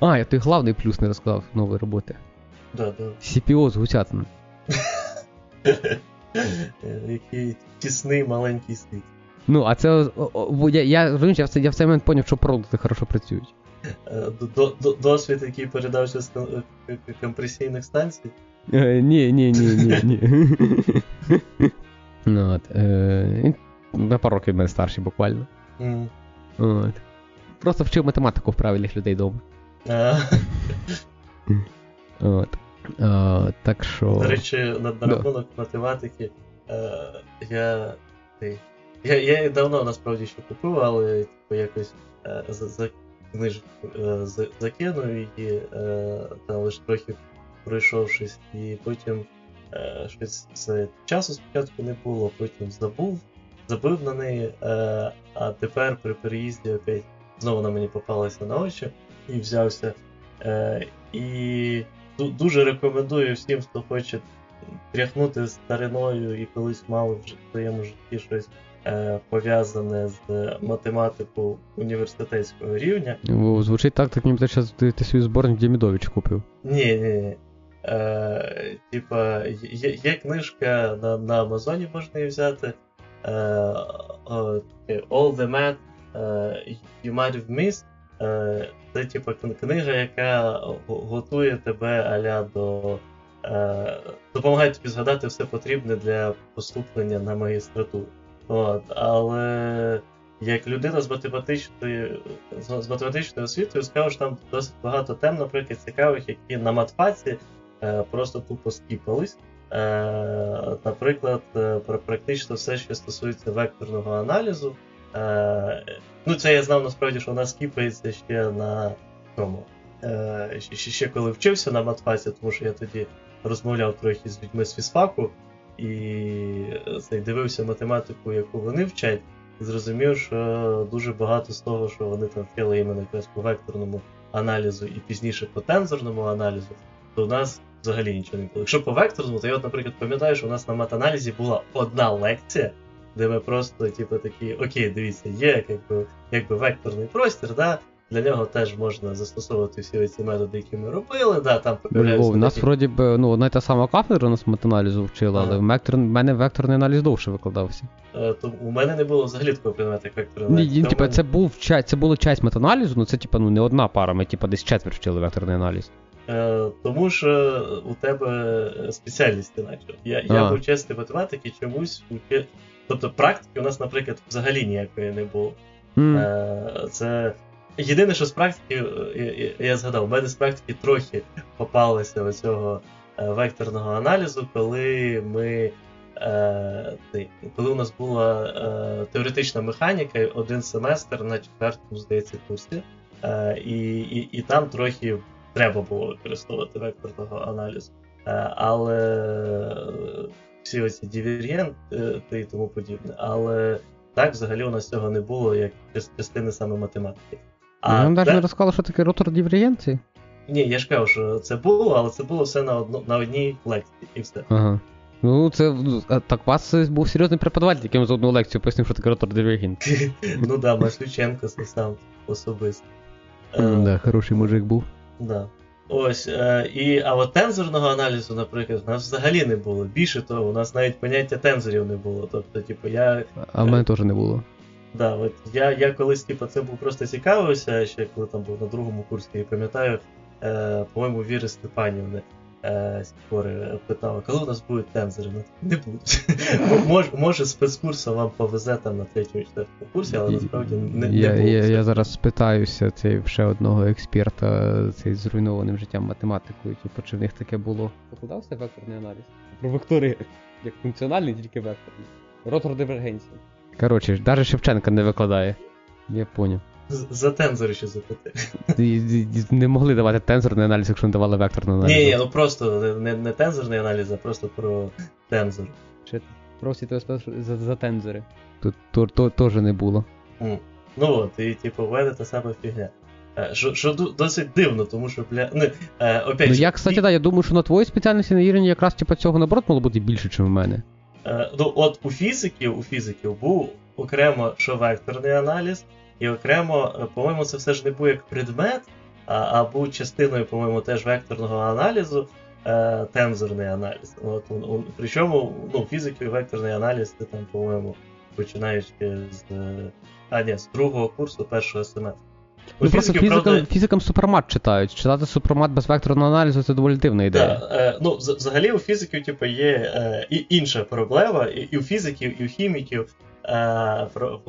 А, я той главний плюс не розказав нової роботи. Да, да. CPO з Гусятином. Е, Який тісний маленький світ. Ну, а це. я, я, я, в цей- я в цей момент поняв, що продукти хорошо працюють. Е, до- до- Досвід, який передався з е, компресійних станцій. Е, ні, ні, ні, ні, ні. ну, от, е, на пару років мене старший буквально. От. Просто вчив математику в правильних людей вдома. От. Е, так що. До речі, на, на рахунок математики, е, я, я, я її давно насправді ще купив, але типу, якось е, за, за книжку е, за- закинув її, е, там лише трохи пройшовшись, і потім е, щось з часу спочатку не було, потім забув, забив на неї, а тепер при переїзді опять знову вона мені попалася на очі і взявся. Е, і дуже рекомендую всім, хто хоче тряхнути стариною і колись мав в своєму житті щось е, пов'язане з математикою університетського рівня. Звучить так, так ніби ти, ти, свій зборник Дімідович купив. Ні, ні, ні. Е, типа, є, є книжка на, на Амазоні, можна її взяти. Е, All the Math е, You Might Have Missed. Це типа кн- книга, яка готує тебе аля до. Е, допомагає тобі згадати все потрібне для поступлення на магістратуру. От, але як людина з математичною з математичною освітою, скажу, що там досить багато тем, наприклад, цікавих, які на матфаці е, просто тупо скіпались. Е, наприклад, е, про практично все, що стосується векторного аналізу. Е, ну, це я знав насправді, що вона скіпається ще на тому. Е, ще, ще, коли вчився на матфаці, тому що я тоді розмовляв трохи з людьми з фізфаку і е, це, дивився математику, яку вони вчать, і зрозумів, що дуже багато з того, що вони там вчили іменно якраз по векторному аналізу і пізніше по тензорному аналізу, то у нас взагалі нічого не було. Якщо по векторному, то я, от, наприклад, пам'ятаю, що у нас на матаналізі була одна лекція, де ми просто, типу, такі, окей, дивіться, є якби, якби векторний простір, да, для нього теж можна застосовувати всі ці методи, які ми робили, да, там О, появляються в нас такі- вроді б, ну, одна й та сама кафедра у нас матаналізу вчила, але в, мене векторний аналіз довше викладався. Е, То у мене не було взагалі такого предмету, як векторний аналіз. ні, типа, це був це було часть метаналізу, ну це типа ну не одна пара, ми типа десь четвер вчили векторний аналіз. Е, тому що у тебе спеціальність іначе. Я, я був чесний математики чомусь. Тобто практики у нас, наприклад, взагалі ніякої не було. Е, це єдине, що з практики, е, я, я, згадав, у мене з практики трохи попалося оцього е, векторного аналізу, коли ми. Е, коли у нас була е, теоретична механіка, один семестр на четвертому, здається, курсі, е, і, і, і там трохи треба було використовувати векторного аналізу. Е, але е, всі оці дивергенти і тому подібне. Але так, взагалі у нас цього не було, як част- частини саме математики. я вам навіть не розказала, що таке ротор дивергенції. Ні, я ж кажу, що це було, але це було все на, одно, на одній лекції, і все. Ага. Ну, це ну, так у вас е, був серйозний преподаватель, який вам за одну лекцію пояснив, що таке ротор дивергенції. ну да, Маслюченко це сам особисто. Е, Да, хороший мужик був. Да. Ось, е, і, а от тензорного аналізу, наприклад, у нас взагалі не було. Більше того, у нас навіть поняття тензорів не було. Тобто, типу, я. А в мене теж не було. Да, от я, я колись, типу, цим був просто цікавився, ще коли там був на другому курсі, і пам'ятаю, е, по-моєму, Віри Степанівни е, Сікори питала, коли у нас будуть тензори? Ну, не будуть. Мож, може, спецкурсом вам повезе там на третьому четвертому курсі, але насправді не, не я, було. я, я зараз спитаюся цей ще одного експерта цей зруйнованим життям математикою, типу, чи в них таке було. Покладався векторний аналіз? Про вектори як функціональний, тільки векторний. Ротор дивергенції. Коротше, навіть Шевченка не викладає. Я поняв. За тензори ще запитати. І- і- і Не могли давати тензорний аналіз, якщо не давали векторний аналіз. Ні, ні, ну просто не, не тензорний аналіз, а просто про тензор. Ще просять тебе за, за тензори. Тут то, то, теж не було. М. Ну от, і типу, в мене та сама фігня. Е, Що, що досить дивно, тому що, бля. Ну, е, опять Ну я, кстати, да, я думаю, що на твоїй спеціальності на Ірені якраз типу, цього наоборот мало бути більше, ніж у мене. Е, Ну, от у фізиків, у фізиків був окремо що векторний аналіз, і окремо, е, по-моєму, це все ж не був як предмет, а, а був частиною, по-моєму, теж векторного аналізу, е, тензорний аналіз. От, он, причому ну, і векторний аналіз ти там, по-моєму, починаючи з. А, ні, з другого курсу першого семестру. Ну, просто фізикам, правда... фізикам супромат читають. Читати супромат без векторного аналізу це доволі дивна ідея. Да, е, ну, Взагалі у фізиків типу, є е, інша проблема, і, і у фізиків, і у хіміків. Е, про,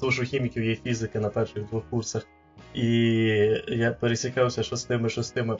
тому що у хіміків є фізика на перших двох курсах. І я пересікався шостими шостими.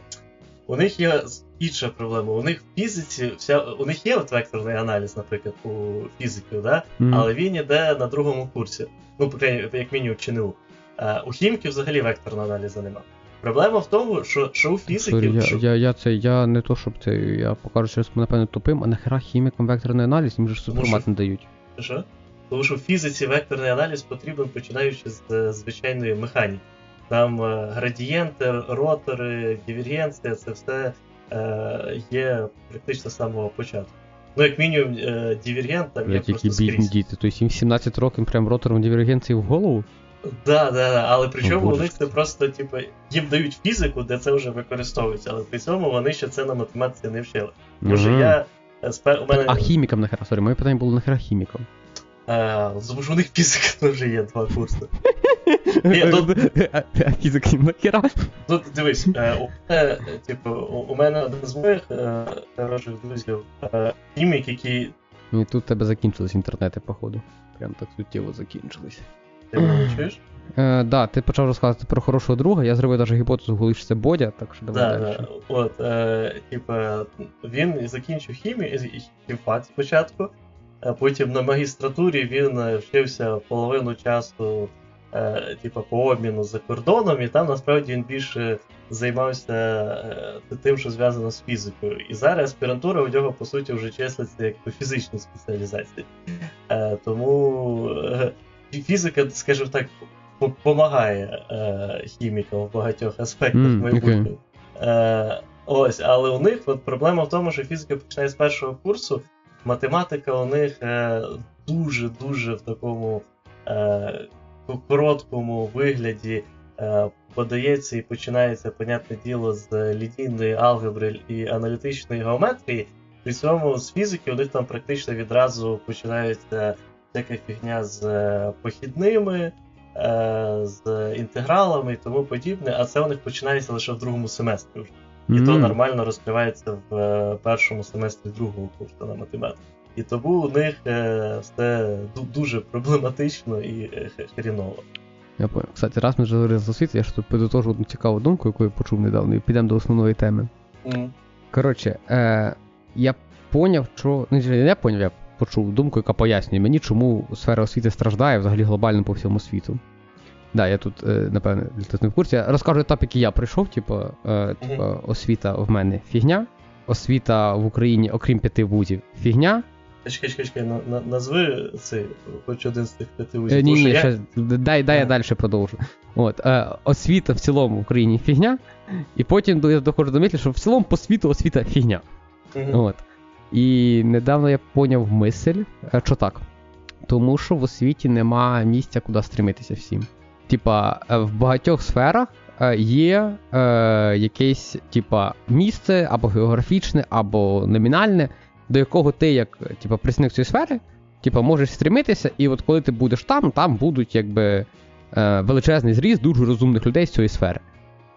У них є інша проблема. У них в фізиці вся у них є от векторний аналіз, наприклад, у фізиків, да? Mm. але він іде на другому курсі. Ну, як мінімум, ЧНУ. А, у хіміків взагалі векторного аналізу нема. Проблема в тому, що що у фізиків. Sorry, що... Я я, це, я не то, щоб це. Я покажу, що напевно тупим, а нахера хімікам векторний аналіз, їм же супромат не дають. Що? Тому що в фізиці векторний аналіз потрібен починаючи з е, звичайної механіки. Там е, градієнти, ротори, дивергенція, це все е, є практично з самого початку. Ну, як мінімум, е, дивергент там є просто скрізь. бідні діти. Тобто їм 17 років прям ротором дивергенції в голову? Да, да, да. Але причому у них це просто, типу, їм дають фізику, де це вже використовується, але при цьому вони ще це на математиці не вчили. Тому я. Е, спер... У мене... А хімікам нахера, sorry, моє питання було нахера хімікам. А, тому що у них фізика теж є два курси. А фізика їм нахера? Ну, дивись, е, у мене, типу, у мене один з моїх е, хороших друзів, хімік, який. Ну і тут тебе закінчились інтернети, походу. Прям так суттєво закінчились. Ти мене чуєш? Е, да, ти почав розказувати про хорошого друга, я зробив навіть гіпотезу, коли це Бодя, так що давай. Да, далі. Да. От, е, типа, він закінчив хімію хімфак спочатку, а потім на магістратурі він е, вчився половину часу е, типа, по обміну за кордоном, і там насправді він більше займався е, тим, що зв'язано з фізикою. І зараз аспірантура у нього, по суті, вже числиться як по фізичній спеціалізації. Е, тому. Е, фізика, скажімо так, допомагає е, хімікам в багатьох аспектах mm, майбутнього. Okay. Е, Ось, але у них от проблема в тому, що фізика починає з першого курсу, математика у них е, дуже-дуже в такому е, короткому вигляді е, подається і починається, понятне діло, з лінійної алгебри і аналітичної геометрії. При цьому з фізики у них там практично відразу починається всяка фігня з похідними, з інтегралами і тому подібне, а це у них починається лише в другому семестрі вже. І то нормально розкривається в е, першому семестрі другого курсу на математику. І тому у них все дуже проблематично і хріново. Я понял. Кстати, раз ми вже говорили за освіту, я ж тут підотожу одну цікаву думку, яку я почув недавно, і підемо до основної теми. Mm. Коротше, е, я поняв, що. Ну, я не поняв, я почув думку, яка пояснює мені, чому сфера освіти страждає взагалі глобально по всьому світу. Да, я тут, е, напевне, тут не в курсі. Я розкажу етап, який я прийшов, типу, е, типу, освіта в мене фігня. Освіта в Україні, окрім п'яти вузів, фігня. Чекай, чекай, чекай, на, на, назви цей, хоч один з тих п'яти вузів. Е, ні, ні, я... ще, дай дай я далі продовжу. От, е, Освіта в цілому в Україні фігня, і потім я доходжу до мислі, що в цілому по світу освіта фігня. Угу. От. І недавно я поняв мисль, що так. Тому що в освіті нема місця, куди стремитися всім. Типа, е, в багатьох сферах е, є е, якесь типа, місце або географічне, або номінальне, до якого ти, як типа, представник цієї сфери, типа, можеш стремитися, і от коли ти будеш там, там будуть якби е, величезний зріст дуже розумних людей з цієї сфери.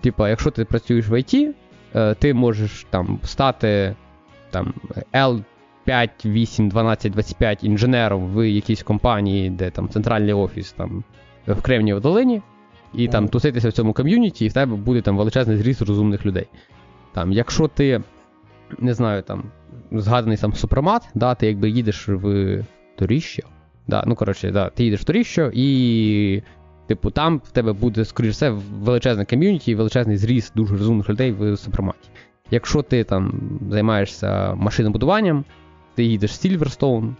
Типа, якщо ти працюєш в ІТ, е, ти можеш там стати там L5, 8, 12, 25 інженером в якійсь компанії, де там центральний офіс там в Кремній долині, і там туситися в цьому ком'юніті, і в тебе буде там величезний зріст розумних людей. Там, Якщо ти, не знаю, там, згаданий сам супромат, да, ти якби їдеш в Торіщо, да, ну, коротше, да, ти їдеш в Торіщо, і, типу, там в тебе буде, скоріш все, величезне ком'юніті і величезний зріст дуже розумних людей в супроматі. Якщо ти там займаєшся машинобудуванням, ти їдеш в Сільверстоун,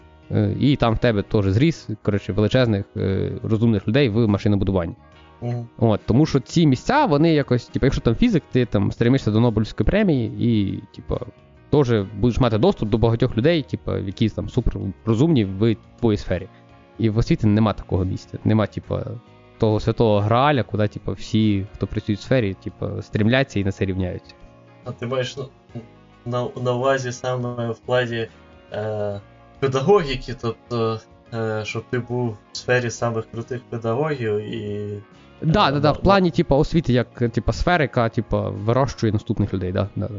і там в тебе теж зріз коротше, величезних е, розумних людей в машинобудуванні. Мм. От, Тому що ці місця, вони якось, типу, якщо там фізик, ти там стремишся до Нобелівської премії і, типу, теж будеш мати доступ до багатьох людей, типу, які там супер розумні в твоїй сфері. І в освіті нема такого місця. Нема, типу, того святого Граля, куди, типу, всі, хто працюють в сфері, типу, стрімляться і на це рівняються. А ти маєш на, на, на увазі саме в плані е, педагогіки, тобто, е, щоб ти був в сфері самих крутих педагогів і. Да, да, да, в плані, типу, освіти, як типу, сфера, яка типу, вирощує наступних людей, да, да.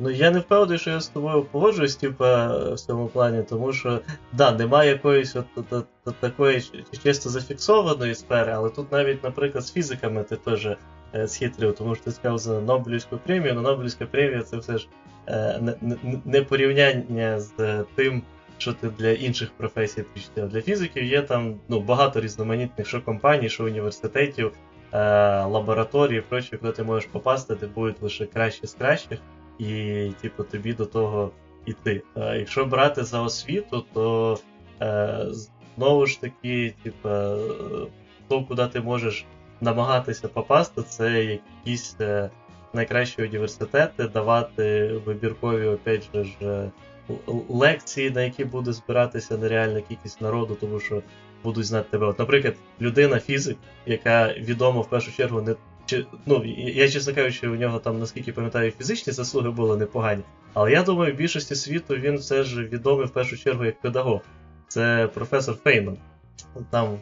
Ну я не впевнений, що я з тобою погоджуюсь, типа, в цьому плані, тому що да, немає якоїсь от, от, от, от такої чисто зафіксованої сфери, але тут навіть, наприклад, з фізиками ти теж е, схитрив, тому що ти сказав за Нобелівську премію, але Нобелівська премія це все ж е, не, не, не порівняння з тим, що ти для інших професій прочитав. Для фізиків є там ну, багато різноманітних що компаній, що університетів, е, лабораторій і прочі, куди ти можеш попасти, де будуть лише кращі з кращих і, типу, тобі до того йти. А якщо брати за освіту, то е, знову ж таки, типу, то, куди ти можеш намагатися попасти, це якісь е, найкращі університети, давати вибіркові, опять же, е, лекції, на які буде збиратися нереальна кількість народу, тому що будуть знати тебе. От, Наприклад, людина-фізик, яка відома в першу чергу не чи, ну, Я, чесно кажучи, у нього там, наскільки пам'ятаю, фізичні заслуги були непогані. Але я думаю, в більшості світу він все ж відомий в першу чергу як педагог. Це професор Фейнман. Там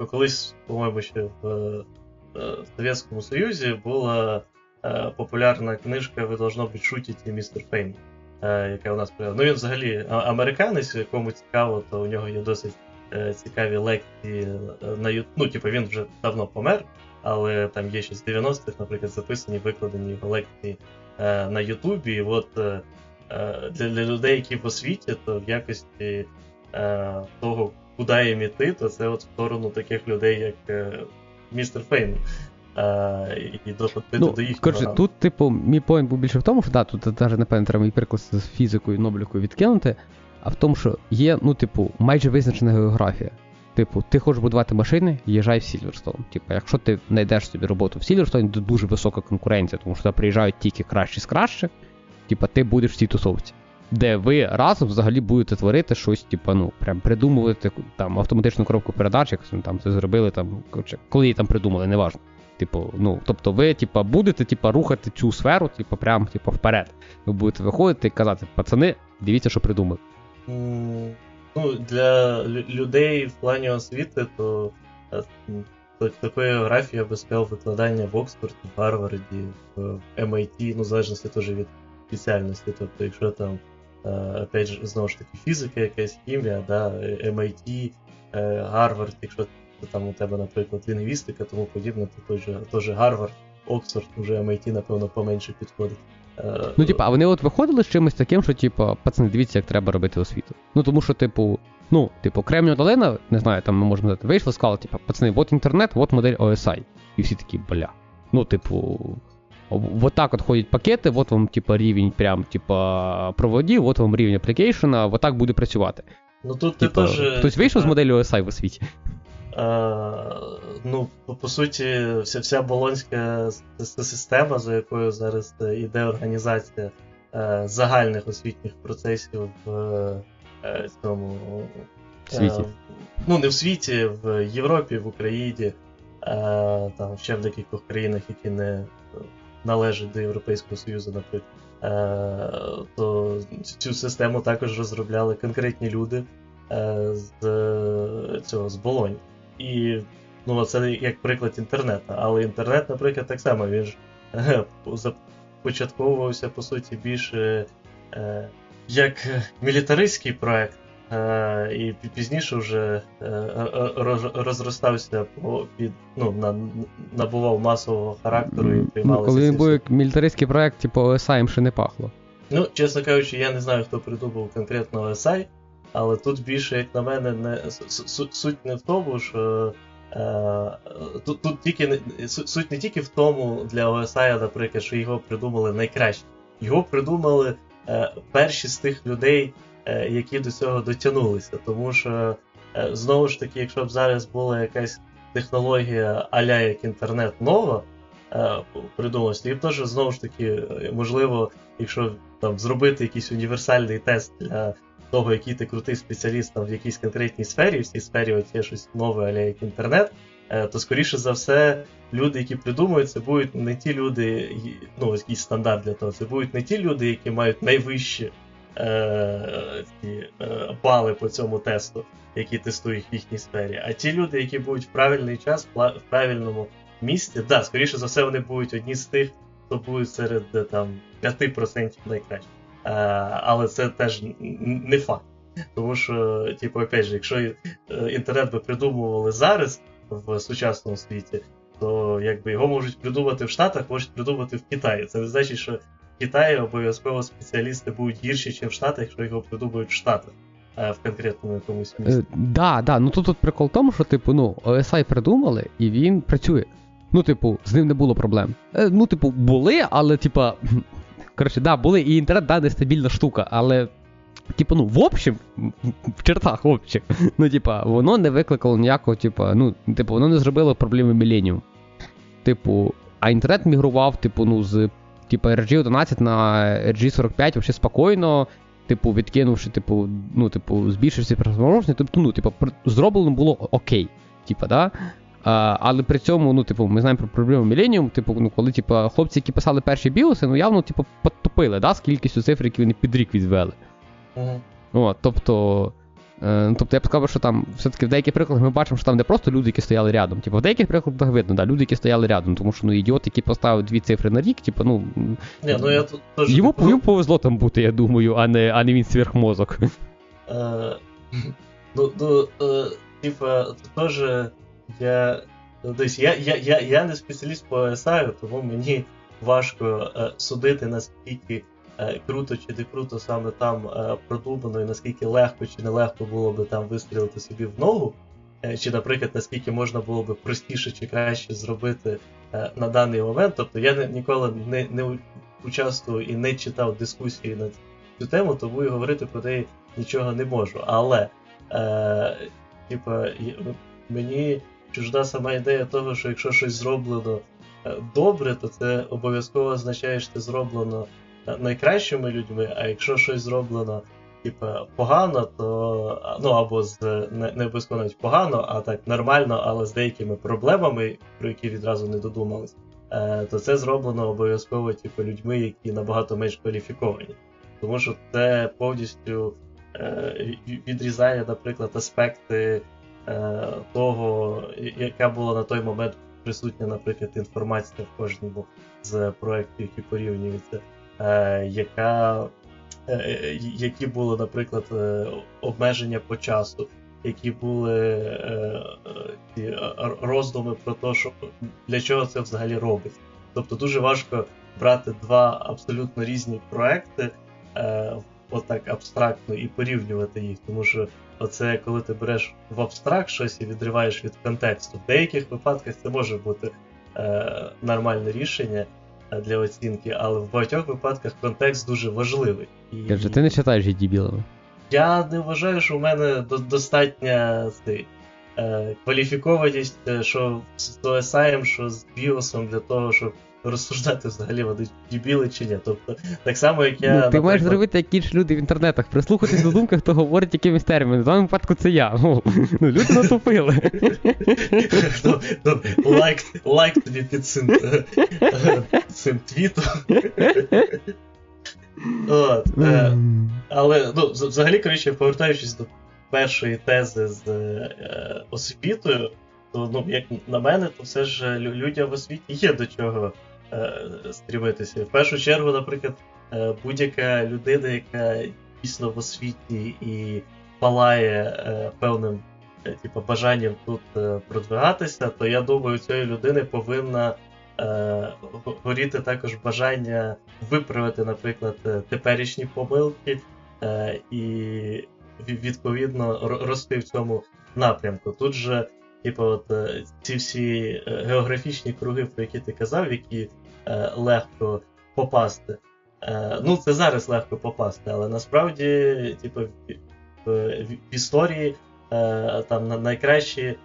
е, колись, по-моєму, ще в, е, в Совєтському Союзі була е, популярна книжка Ви должно бути шутіті містер Фейнман, яка у нас. Ну він взагалі американець, якому цікаво, то у нього є досить цікаві лекції на. Ну, типу, він вже давно помер але там є ще з 90-х, наприклад, записані, викладені його лекції е, на Ютубі. І от е, е, для, для людей, які в освіті, то в якості е, того, куди їм іти, то це от в сторону таких людей, як е, містер Фейн. А, і доходити ну, до їх. Коротше, тут, типу, мій point був більше в тому, що да, тут навіть, напевно, треба мій приклад з фізикою Нобелівкою відкинути, а в тому, що є, ну, типу, майже визначена географія. Типу, ти хочеш будувати машини, їжджай в Сільверстоун. Типу, якщо ти знайдеш собі роботу в Сільверстоуні, то дуже висока конкуренція, тому що туди приїжджають тільки кращі з кращих, типу, ти будеш в цій тусовці. Де ви разом взагалі будете творити щось, типу, ну, прям придумувати там автоматичну коробку передач, як там це зробили, там, коротше, коли її там придумали, неважно. Типу, ну, тобто ви, типу, будете, типу, рухати цю сферу, типу, прям, типу, вперед. Ви будете виходити і казати, пацани, дивіться, що придумали. Ну, Для людей в плані освіти, то, е, такої географії я би сказав викладання в Оксфорді, в Гарварді, в MIT, ну, в залежності теж від спеціальності. Тобто, якщо там, е, опять же, знову ж таки, фізика, якась хімія, да, MIT, е, Гарвард, якщо там у тебе, наприклад, лінгвістика, тому подібне, то той же Гарвард, Оксфорд, вже MIT, напевно, поменше підходить. Е, ну, типа, а вони от виходили з чимось таким, що, типу, пацани, дивіться, як треба робити освіту. Ну, тому що, типу, ну, типу, Кремню долина, не знаю, там ми можемо сказати, вийшла, сказала, типу, пацани, от інтернет, от модель OSI. І всі такі, бля. Ну, типу. Вот так от ходять пакети, от вам, типа, рівень прям, типа, проводів, от вам рівень аплікейшена, от так буде працювати. Ну тут ти теж. Хтось вийшов з моделі OSI в освіті? Ну, по суті, вся вся болонська система, за якою зараз йде організація е, загальних освітніх процесів в е, цьому світі. ну, не в світі, в Європі, в Україні, там ще в декількох країнах, які не належать до Європейського Союзу, наприклад. То цю систему також розробляли конкретні люди з цього з Болоні. І ну, це як приклад інтернету. Але інтернет, наприклад, так само він ж започатковувався, по суті, більше е, як мілітаристський проект. Uh, і пізніше вже uh, розростався по під ну, на, набував масового характеру і приймалися. Коли він був як мілітаристський проект, типу OSI ще не пахло. Ну, чесно кажучи, я не знаю, хто придумав конкретно OSI, але тут більше, як на мене, не суть не в тому, що е, тут тут тільки суть не тільки в тому для OSI, наприклад, що його придумали найкраще. Його придумали е, перші з тих людей, е, які до цього дотягнулися. Тому що, е, знову ж таки, якщо б зараз була якась технологія аля як інтернет нова, е, придумалась, то теж знову ж таки, можливо, якщо там зробити якийсь універсальний тест для того, який ти крутий спеціаліст там в якійсь конкретній сфері, в цій сфері от є щось нове, але як інтернет, е, то скоріше за все, люди, які придумують, це будуть не ті люди, ну, якийсь стандарт для того, це будуть не ті люди, які мають найвищі е, ті, е, бали по цьому тесту, які тестують в їхній сфері, а ті люди, які будуть в правильний час, в правильному місці, да, скоріше за все, вони будуть одні з тих, хто будуть серед е, там 5% найкращих. Е, але це теж не факт. Тому що, типу, опять же, якщо е, інтернет би придумували зараз в сучасному світі, то якби його можуть придумати в Штатах, можуть придумати в Китаї. Це не значить, що в Китаї обов'язково спеціалісти будуть гірші, ніж в Штатах, якщо його придумують в Штатах. В конкретному якомусь місці. Да, да. Ну тут тут прикол в тому, що, типу, ну, OSI придумали, і він працює. Ну, типу, з ним не було проблем. Ну, типу, були, але, типа. Коротше, да, були, і інтернет, да, нестабільна штука, але Типу, ну, в общем, в чертах, в общем, ну, типа, воно не викликало ніякого, типа, ну, типу, воно не зробило проблеми Millennium. Типу, а інтернет мігрував, типу, ну, з типу, RG11 на RG45 взагалі спокійно, типу, відкинувши, типу, ну, типу, збільшивши спроможність, тобто, ну, типу, зроблено було окей. Типа, да? А, Але при цьому, ну, типу, ми знаємо про проблему Millennium, типу, ну, коли типу, хлопці, які писали перші біоси, ну явно, типу, підтопили, да, з кількістю цифр, які вони під рік відвели. Угу. От, Тобто, е, тобто я б сказав, що там все-таки в деяких прикладах ми бачимо, що там не просто люди, які стояли рядом. Типу, в деяких прикладах видно, да, люди, які стояли рядом, тому що ну, ідіот, який поставив дві цифри на рік, типу, ну. Не, ну я тут теж... Йому, йому повезло там бути, я думаю, а не а не він сверхмозок. Е, ну, ну, е, типа, теж я. Тобто я я, я, я не спеціаліст по SI, тому мені важко е, судити, наскільки Е, круто чи не круто саме там е, продумано, і наскільки легко чи нелегко було би там вистрілити собі в ногу, е, чи, наприклад, наскільки можна було би простіше чи краще зробити на даний момент. Тобто я не, ніколи не не участвую і не читав дискусії на цю тему, тому і говорити про неї нічого не можу. Але е, типа, мені чужда сама ідея того, що якщо щось зроблено добре, то це обов'язково означає, що це зроблено найкращими людьми, а якщо щось зроблено типу, погано, то ну або з не, не обов'язково навіть погано, а так нормально, але з деякими проблемами, про які відразу не додумались, е, то це зроблено обов'язково типу, людьми, які набагато менш кваліфіковані. Тому що це повністю е, відрізає, наприклад, аспекти е, того, яка була на той момент присутня, наприклад, інформація в кожному з проєктів, які порівнюються. Е, яка, е, е, які були, наприклад, обмеження по часу, які були роздуми про те, для чого це взагалі робить. Тобто дуже важко брати два абсолютно різні проекти. Отак абстрактно і порівнювати їх, тому що оце коли ти береш в абстракт щось і відриваєш від контексту. В деяких випадках це може бути е, нормальне рішення, для оцінки, але в багатьох випадках контекст дуже важливий. І... Каже, ти не читаєш її дебілами? Я не вважаю, що у мене достатня цей, е, кваліфікованість, е, що з OSI, що з біосом для того, щоб розсуждати взагалі вони дебіли чи ні. Тобто, так само, як я. Ну, Ти наприклад... маєш зробити як інші люди в інтернетах, прислухатись до думки, хто говорить якимись термінами. В даному випадку це я. Ну, ну Люди натупили. Лайк лайк тобі під цим твітом. От, е, Але ну, взагалі, коротше, повертаючись до першої тези з е, освітою, то ну, як на мене, то все ж людям в освіті є до чого стрімитися. В першу чергу, наприклад, е, будь-яка людина, яка дійсно в освіті і палає е, певним е, типу, бажанням тут е, продвигатися, то я думаю, у цієї людини повинна е, горіти також бажання виправити, наприклад, теперішні помилки і відповідно рости в цьому напрямку. Тут же Типу, от е, ці всі е, географічні круги, про які ти казав, які е, легко попасти. Е, ну, це зараз легко попасти, але насправді, типу, в, в, в історії е, там найкращі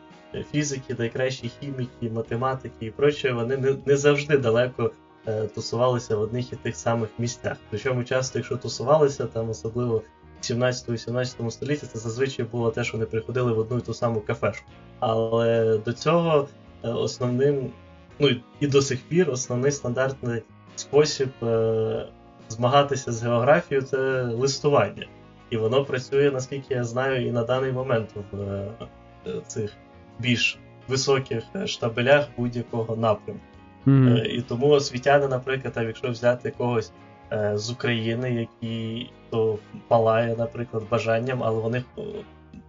фізики, найкращі хіміки, математики і проче, вони не, не завжди далеко е, тусувалися в одних і тих самих місцях. Причому часто, якщо тусувалися, там особливо 17-18 столітті це зазвичай було те, що вони приходили в одну і ту саму кафешку. Але до цього основним, ну і до сих пір, основний стандартний спосіб е, змагатися з географією це листування. І воно працює, наскільки я знаю, і на даний момент в е, цих більш високих штабелях будь-якого напрямку. Mm-hmm. І тому освітяни, наприклад, якщо взяти когось е, з України, який то палає, наприклад, бажанням, але вони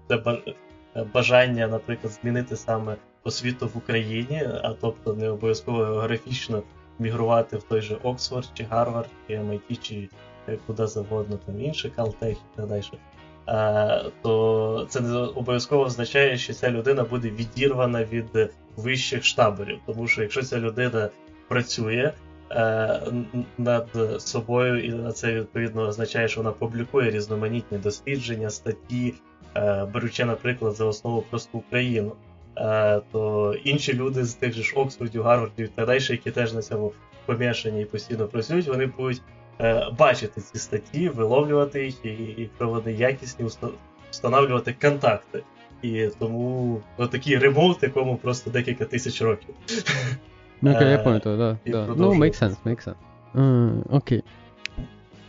це бажання, наприклад, змінити саме освіту в Україні, а тобто не обов'язково географічно мігрувати в той же Оксфорд, чи Гарвард, чи MIT, чи куди завгодно, там інший Калтех і так далі. То це не обов'язково означає, що ця людина буде відірвана від вищих штабелів. Тому що якщо ця людина працює е, над собою, і це відповідно означає, що вона публікує різноманітні дослідження, статті, е, беручи, наприклад, за основу просто Україну. Е, то інші люди з тих же ж Оксфордів, Гарвардів і так далі, які теж на цьому помішані і постійно працюють, вони будуть е, бачити ці статті, виловлювати їх, і, вони якісні, встановлювати контакти. І тому такий ремоут, якому просто декілька тисяч років. Ну, okay, я пам'ятаю, да, да. Ну, make sense, make sense. Окей.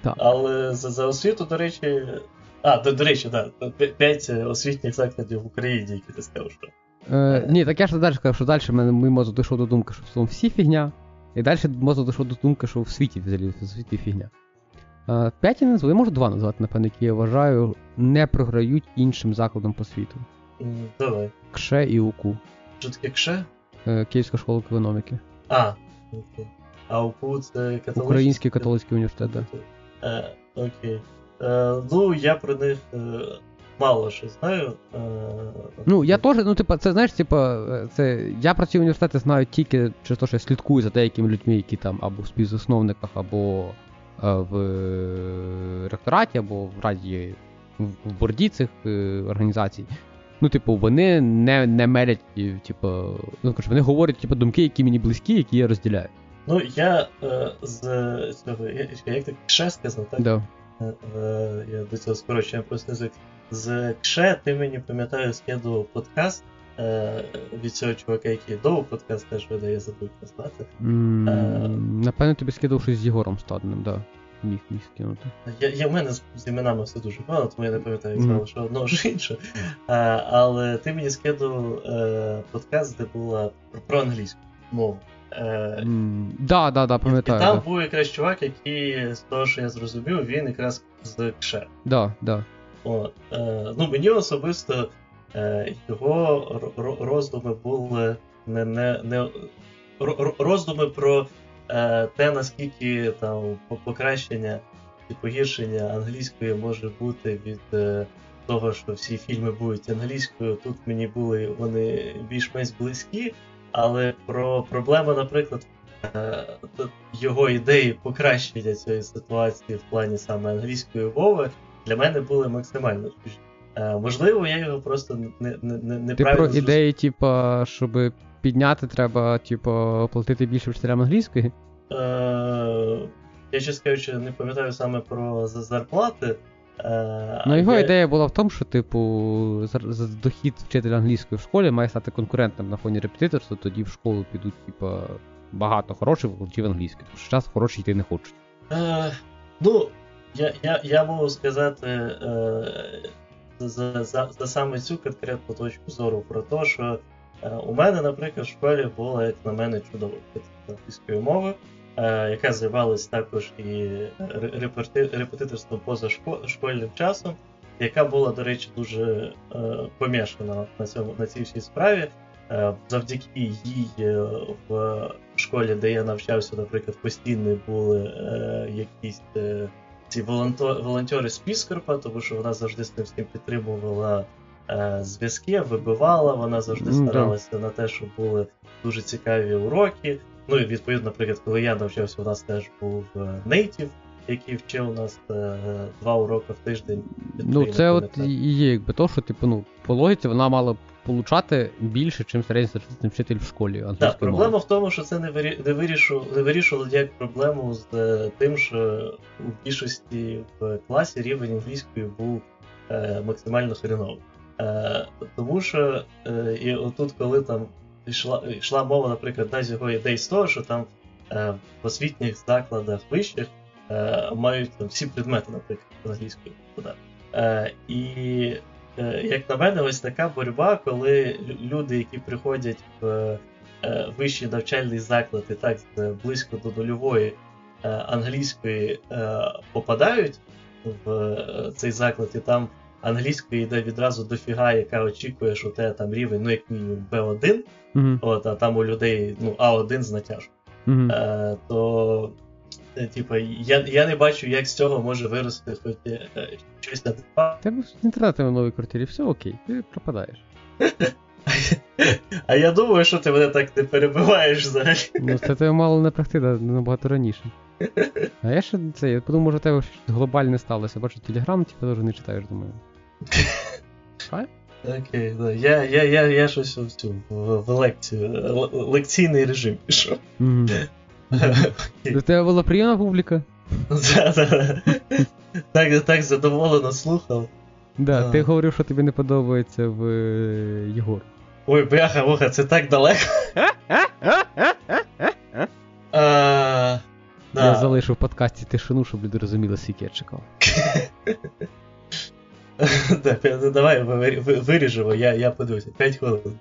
Так. Але за, за освіту, до речі. А, до, до речі, так. Да, п'ять освітніх закладів в Україні, які ти сказав, що. Е, ні, так я ж далі сказав, що далі мій мозок дійшов до думки, що в цьому всі фігня. І далі мозок дійшов до думки, що в світі взагалі в світі фігня. Е, п'ять я назву, я можу два назвати, напевно, які я вважаю, не програють іншим закладам по світу. Давай. КШЕ і УКУ. Що таке КШЕ? Е, Київська школа економіки. А, окей. А УКУ це католицький? Український католицький університет, так. Е, окей. Е, ну, я про них е, мало що знаю. Е, ну, я теж, ну, типа, це знаєш, типа, це. Я про ці університети знаю тільки через те, що я слідкую за деякими людьми, які там або в співзасновниках, або е, в ректораті, або в раді в борді цих е, організацій. Ну, типу, вони не не мерять, типу, ну, кажу, вони говорять типу, думки, які мені близькі, які я розділяю. Ну, я е, з цього, як ти кше сказав, так? Да. Е, е, я до цього скорочення просто язик. З кше ти мені пам'ятаю, скидував подкаст е, від цього чувака, який довго подкаст теж видає, забув назвати. Mm, е, напевно, тобі скидав щось з Єгором Стадним, так. Да міг міг скинути. Я, я, в мене з, з іменами все дуже погано, тому я не пам'ятаю, як mm-hmm. що одного що інше. А, Але ти мені скидував е, подкаст, де була про, про англійську мову. Е, mm, да, да, да, пам'ятаю. І, і там да. був якраз чувак, який, з того, що я зрозумів, він якраз з КШЕ. Да, да. От, е, ну, Мені особисто е, його роздуми були не, не, не роздуми про Е, те, наскільки там покращення і погіршення англійської може бути від е, того, що всі фільми будуть англійською, тут мені були вони більш-менш близькі, але про проблему, наприклад, е, його ідеї покращення цієї ситуації в плані саме англійської мови для мене були максимально Можливо, я його просто не не, не, не Ти про ідеї, типа, щоб підняти, треба, типу, платити більше вчителям англійської? Е, Я ще кажучи, не пам'ятаю саме про зарплати. Е, Ну, його я... ідея була в тому, що, типу, дохід вчителя англійської в школі має стати конкурентним на фоні репетиторства, тоді в школу підуть, типу, багато хороших викладачів англійської, тому що час хороші йти не хочуть. Е, Ну, я я, я можу сказати е, за за, за саме цю конкретну точку зору про те, що е, у мене, наприклад, в школі була, як на мене, чудова англійської мови. Е, яка займалась також і репетиторством поза школьним часом, яка була, до речі, дуже е, помішана на цьому на цій всій справі. Е, завдяки їй в школі, де я навчався, наприклад, постійно були якісь ці волонтери з Піскорпа, тому що вона завжди з тим всім підтримувала зв'язки, вибивала, вона завжди старалася на те, щоб були дуже цікаві уроки. Ну і відповідно, наприклад, коли я навчався, у нас теж був нейтів, який вчив нас е, два уроки в тиждень. Ну, це от і є, якби то, що, типу, ну, по логіці вона мала получати більше, ніж середньостатистичний вчитель в школі. Так, проблема в тому, що це не вирі... не, вирішувало, не вирішувало як проблему з е, тим, що у більшості в класі рівень англійської був е, максимально хреновий. Е, тому що е, і отут, коли там йшла йшла мова, наприклад, з його ідей з того, що там е, в освітніх закладах вищих е, мають там всі предмети, наприклад, англійською подати. Е, і як на мене, ось така боротьба, коли люди, які приходять в е, вищий навчальний заклад і так близько до нульової е, англійської е, попадають в цей заклад, і там англійської йде відразу дофіга, яка очікує, що у тебе там рівень, ну як мінімум B1, mm-hmm. от, а там у людей ну, А1 з натяжкою. Mm-hmm. Е, то Е, типа, я я не бачу, як з цього може вирости хоч е, щось на типа. Тебе з інтернету в новій квартирі, все окей, ти пропадаєш. А я думаю, що ти мене так не перебиваєш взагалі. Ну, це тебе мало не практика набагато раніше. А я ще це, я подумав, може, тебе щось глобальне сталося. Бачу, телеграм, типу, теж не читаєш, думаю. Окей, да. Я я, я, я щось в цю в, в лекцію, лекційний режим пішов. До тебе була приємна публіка? Так так задоволено слухав. Да, Ти говорив, що тобі не подобається в е, Єгор. Ой, бляха, муха, це так далеко. Я залишив в подкасті тишину, щоб люди розуміли, скільки я чекав. Давай виріжемо, я подивлюся. 5 хвилин.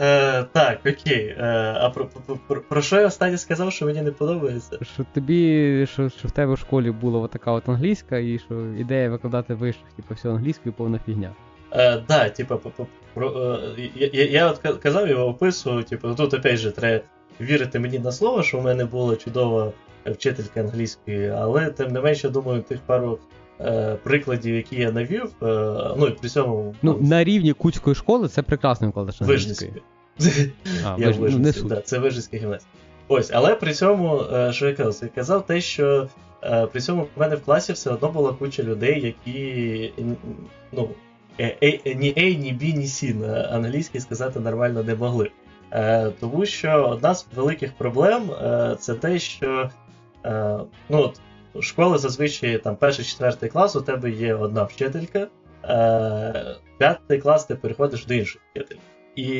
Е, Так, окей. Е, А про, про про, про, що я останнє сказав, що мені не подобається? Що тобі, що що в тебе в школі була така от англійська, і що ідея викладати вищих, типу, все англійською повна фігня. Е, Да, типу, про, е, я, я, я от казав його описував, типу, тут опять же треба вірити мені на слово, що в мене була чудова вчителька англійської, але тим не менше, думаю, тих пару прикладів, які я навів, е, ну і при цьому. Ну, на рівні Куцької школи це прекрасний викладач англійської. Я в Вижницькій, ну, да, це Вижницька гімназія. Ось, але при цьому, е, що я казав, я казав те, що е, при цьому в мене в класі все одно була куча людей, які ну, е, ні A, ні B, ні C на англійській сказати нормально не могли. Тому що одна з великих проблем це те, що ну, школи зазвичай там перший-четвертий клас у тебе є одна вчителька, п'ятий клас ти переходиш до іншої вчительки. І,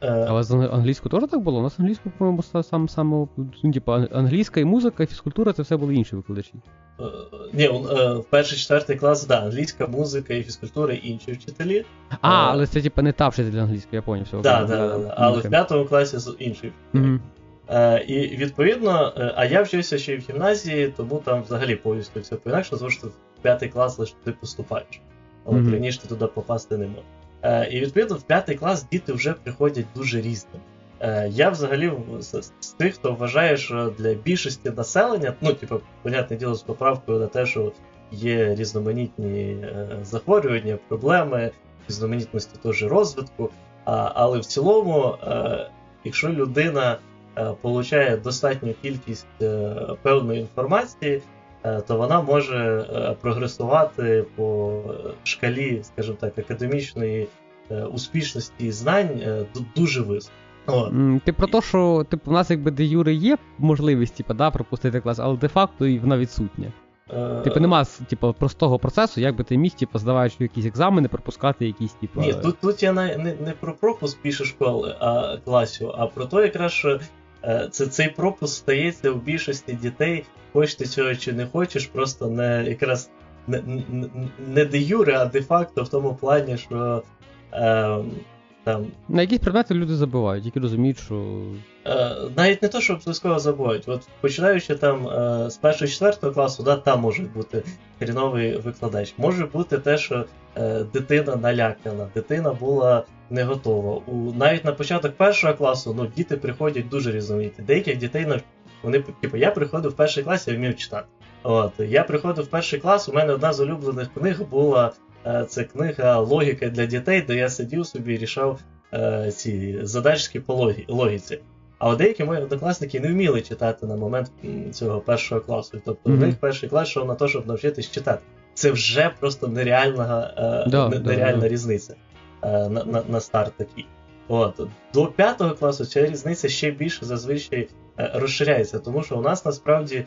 е... Але з англійською теж так було? У нас англійську, по-моєму, саме саме ну, типу, англійська і музика, і фізкультура це все були інші викладачі. Е, ні, е, в перший четвертий клас, да, англійська, музика і фізкультура і інші вчителі. А, е, але це типу не та вчитель англійської, я поняв. Так, да, да, да, але в п'ятому класі з інший. Mm-hmm. Е, І відповідно, е, а я вчився ще й в гімназії, тому там взагалі повністю все по-інакше, тому що в п'ятий клас лише ти поступаєш. Але mm-hmm. раніше ти туди попасти не можеш. Е, і відповідно в п'ятий клас діти вже приходять дуже різними. Е, я взагалі з, з тих, хто вважає, що для більшості населення, ну, типу, понятне діло, з поправкою на те, що є різноманітні е, захворювання, проблеми, різноманітності теж розвитку. Але в цілому, якщо людина отримує достатню кількість певної інформації, Е, то вона може е, прогресувати по шкалі, скажімо так, академічної е, успішності і знань дуже високо. От. Ти про те, що типу, у нас якби де юри є можливість типу, да, пропустити клас, але де-факто і вона відсутня. Типу нема типу, простого процесу, як би ти міг, типу, здаваючи якісь екзамени, пропускати якісь, типу. Ні, тут тут я не не, не про пропуск більше школи, а класів, а про те, якраз що це, цей пропуск стається у більшості дітей хочеш ти цього чи не хочеш, просто не якраз не не, де юре, а де-факто в тому плані, що. Е, там... На якісь предмети люди забувають, які розуміють, що. Е, навіть не то, що обов'язково забувають. От починаючи там е, з першого четвертого класу, да, там може бути хріновий викладач. Може бути те, що е, дитина налякана, дитина була не готова. У, Навіть на початок першого класу ну, діти приходять дуже різноманітні. Деяких дітей вони, типу, я приходив в перший клас, я вмів читати. От, Я приходив в перший клас, у мене одна з улюблених книг була це книга Логіка для дітей, де я сидів собі і рішав е, ці задачки по логіці. Але деякі мої однокласники не вміли читати на момент цього першого класу. Тобто mm-hmm. у них перший клас йшов на те, щоб навчитись читати. це вже просто нереальна е, Да, нереальна да, да. різниця е, на, на, на старт такий. От. До п'ятого класу ця різниця ще більше зазвичай е, розширяється, тому що у нас насправді е,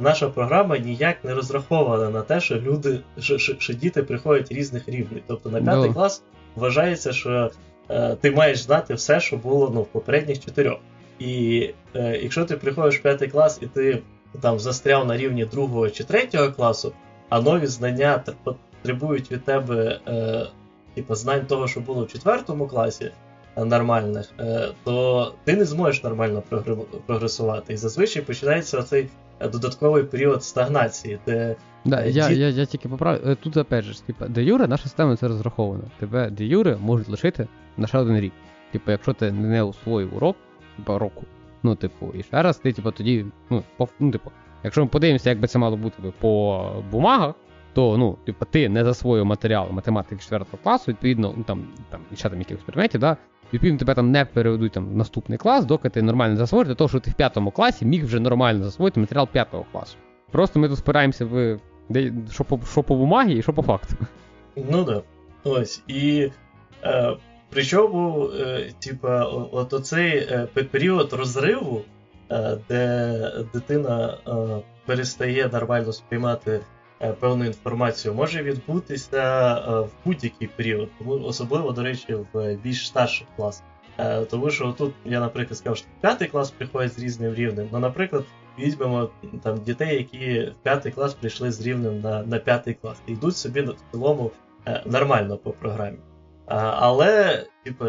наша програма ніяк не розрахована на те, що люди, що, що, що діти приходять різних рівнів. Тобто на п'ятий Да. клас вважається, що е, ти маєш знати все, що було ну, в попередніх чотирьох. І е, якщо ти приходиш в п'ятий клас і ти там застряв на рівні другого чи третього класу, а нові знання тр- потребують від тебе е, типу, знань того, що було в четвертому класі е, нормальних, е, то ти не зможеш нормально прогресувати. І зазвичай починається оцей е, додатковий період стагнації, де Да, Е, я, ді- я, я тільки поправлю. Е, Тут опять же, типа, де юре, наша система це розрахована. Тебе де юре можуть лишити на ще один рік. Типу, якщо ти не усвоїв урок, типа року. Ну, типу, і ще раз ти, типу, тоді, ну, по, ну, типу, якщо ми подивимося, як би це мало бути типу, по бумагах, то ну, типу, ти не засвоїв матеріал математики 4 класу, відповідно, ну там, там і ще там якихось предметів, да, відповідно, тебе там не переведуть там в наступний клас, доки ти нормально засвоїш, для того, що ти в п'ятому класі міг вже нормально засвоїти матеріал п'ятого класу. Просто ми тут спираємося в що, по, що по бумагі і що по факту. Ну да. Ось. І е, причому, е, типа, от оцей е, період розриву, е, де дитина е, перестає нормально сприймати певну інформацію, може відбутися е, в будь-який період, тому особливо, до речі, в більш старших класах. Е, тому що тут я, наприклад, сказав, що п'ятий клас приходить з різним рівнем. Ну, наприклад, візьмемо там дітей, які в п'ятий клас прийшли з рівнем на, на п'ятий клас, і йдуть собі в цілому е, нормально по програмі. Але, типу,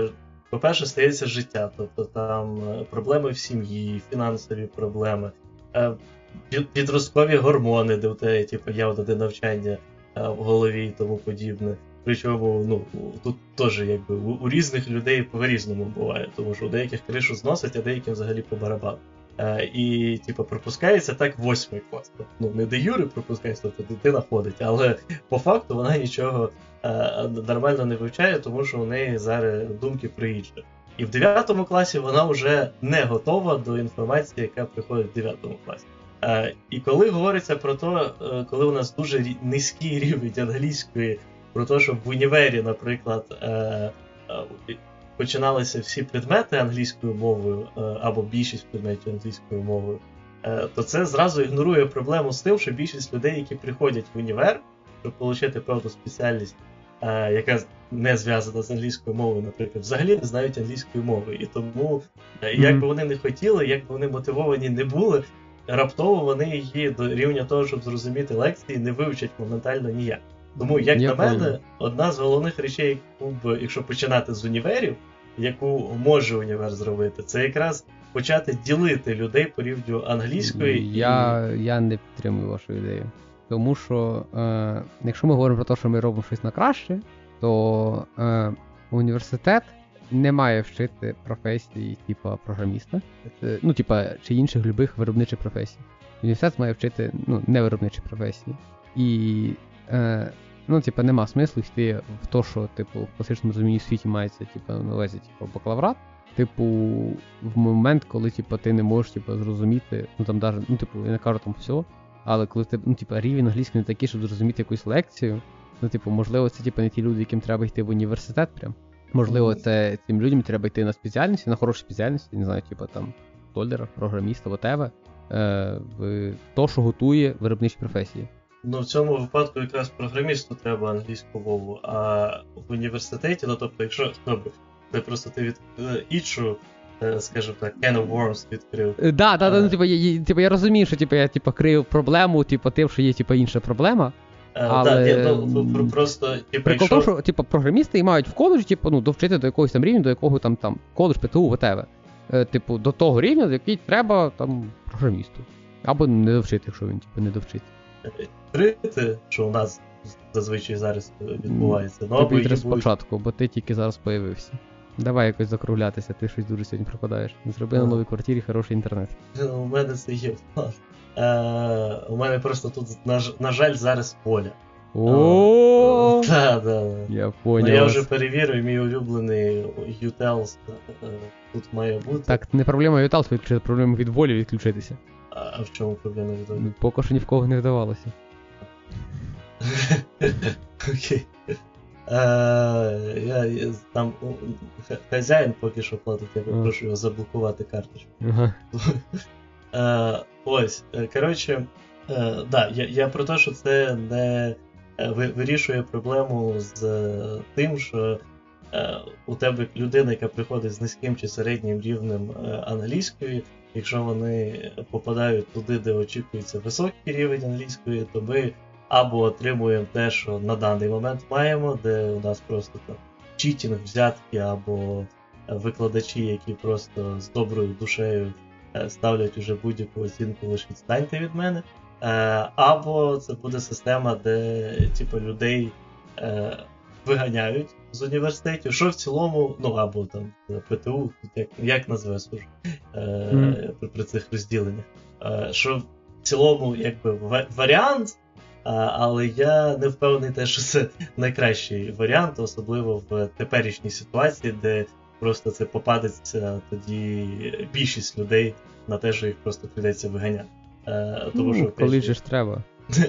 по-перше, стається життя, тобто там е, проблеми в сім'ї, фінансові проблеми, е, підросткові гормони, де в тебе типу, є одне навчання е, в голові і тому подібне. Причому ну, тут теж якби у, різних людей по-різному буває, тому що у деяких кришу зносить, а деяким взагалі по барабану. Е, і, типу, пропускається так восьмий клас. Ну, не де юри пропускається, тобто дитина ходить, але по факту вона нічого е, нормально не вивчає, тому що у неї зараз думки інше. І в 9 класі вона вже не готова до інформації, яка приходить в 9 класі. Е, і коли говориться про те, коли у нас дуже низький рівень англійської, про те, що в універі, наприклад, е, е, починалися всі предмети англійською мовою, або більшість предметів англійською мовою, то це зразу ігнорує проблему з тим, що більшість людей, які приходять в універ, щоб отримати певну спеціальність, яка не зв'язана з англійською мовою, наприклад, взагалі не знають англійської мови. І тому, як би вони не хотіли, як би вони мотивовані не були, раптово вони її до рівня того, щоб зрозуміти лекції, не вивчать моментально ніяк. Тому, як Я на мене, понял. одна з головних речей, яку б, якщо починати з універів, яку може універ зробити, це якраз почати ділити людей по рівню англійської. Я, я не підтримую вашу ідею. Тому що, е, якщо ми говоримо про те, що ми робимо щось на краще, то е, університет не має вчити професії, типа програміста, ну, типа, чи інших любих виробничих професій. Університет має вчити ну, не виробничі професії. І е, ну, типа, нема смислу йти в те, що, типу, в класичному розумінні світі мається, типу, на увазі, типу, бакалаврат. Типу, в момент, коли типу, ти не можеш типу, зрозуміти, ну там даже, ну, типу, я не кажу там все, але коли ти, ну, типу, рівень англійський не такий, щоб зрозуміти якусь лекцію, ну, типу, можливо, це типу, не ті люди, яким треба йти в університет прям. Можливо, це цим людям треба йти на спеціальності, на хороші спеціальності, не знаю, типу там столера, програміста, whatever, е, в то, що готує виробничі професії. Ну, в цьому випадку якраз програмісту треба англійську мову, а в університеті, ну тобто, якщо добре, це просто ти від е, іншу, е, скажімо так, can of worms відкрив. Е, Да, да, Е. ну, типу, я, типу, я розумію, що типу, я типу, крию проблему, типу, тим, що є типу, інша проблема. Е, Але, да, ні, ну, просто, типу, Прикол що типу, програмісти і мають в коледжі, типу, ну, довчити до якогось там рівня, до якого там там коледж, ПТУ, whatever. Е, типу, до того рівня, до який треба там програмісту. Або не довчити, якщо він типу, не довчить. відкрити, що у нас зазвичай зараз відбувається. Ну, Тобі треба спочатку, бо ти тільки зараз появився. Давай якось закруглятися, ти щось дуже сьогодні пропадаєш. Зроби на новій квартирі хороший інтернет. У мене це є план. Е, у мене просто тут, на, на жаль, зараз поля. О, да, да. Я Ну, я вже перевірив, мій улюблений UTELS е, тут має бути. Так, не проблема Ютал відключити, проблема від волі відключитися. А в чому проблема від Ну, Поки що ні в кого не вдавалося. Окей. Е, я, там хазяїн поки що платить, я попрошу його заблокувати карточку. Ага. Е, ось, е, коротше, е, да, я, я про те, що це не е, вирішує проблему з тим, що е, у тебе людина, яка приходить з низьким чи середнім рівнем англійської, якщо вони попадають туди, де очікується високий рівень англійської, то ми або отримуємо те, що на даний момент маємо, де у нас просто там читінг, взятки, або викладачі, які просто з доброю душею е, ставлять уже будь-яку оцінку, лише відстаньте від мене. Е, або це буде система, де типу, людей е, виганяють з університетів, що в цілому, ну або там ПТУ, як як називає службу mm. при, при цих розділеннях. Що в цілому, якби варіант але я не впевнений, те, що це найкращий варіант, особливо в теперішній ситуації, де просто це попадеться тоді більшість людей на те, що їх просто прийдеться виганяти. Е, тому, ну, що, Коли ж треба.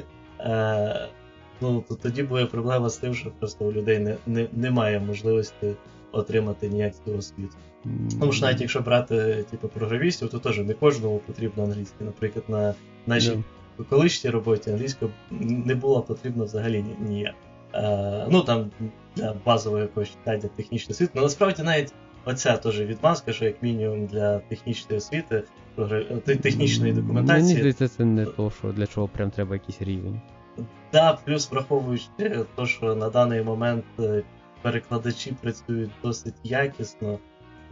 Е, ну, то Тоді буде проблема з тим, що просто у людей не, не, немає можливості отримати ніякого освіту. Тому що навіть якщо брати типу, програмістів, то теж не кожному потрібно англійське. Наприклад, на нашій у колишній роботі англійська не була потрібна взагалі ніяк. Е, ну там для базового якогось читання технічної освіти. Ну насправді навіть оця теж відмазка, що як мінімум для технічної освіти, технічної документації. Мені здається, це не то, що для чого прям треба якийсь рівень. Да, плюс враховуючи те, що на даний момент е, перекладачі працюють досить якісно.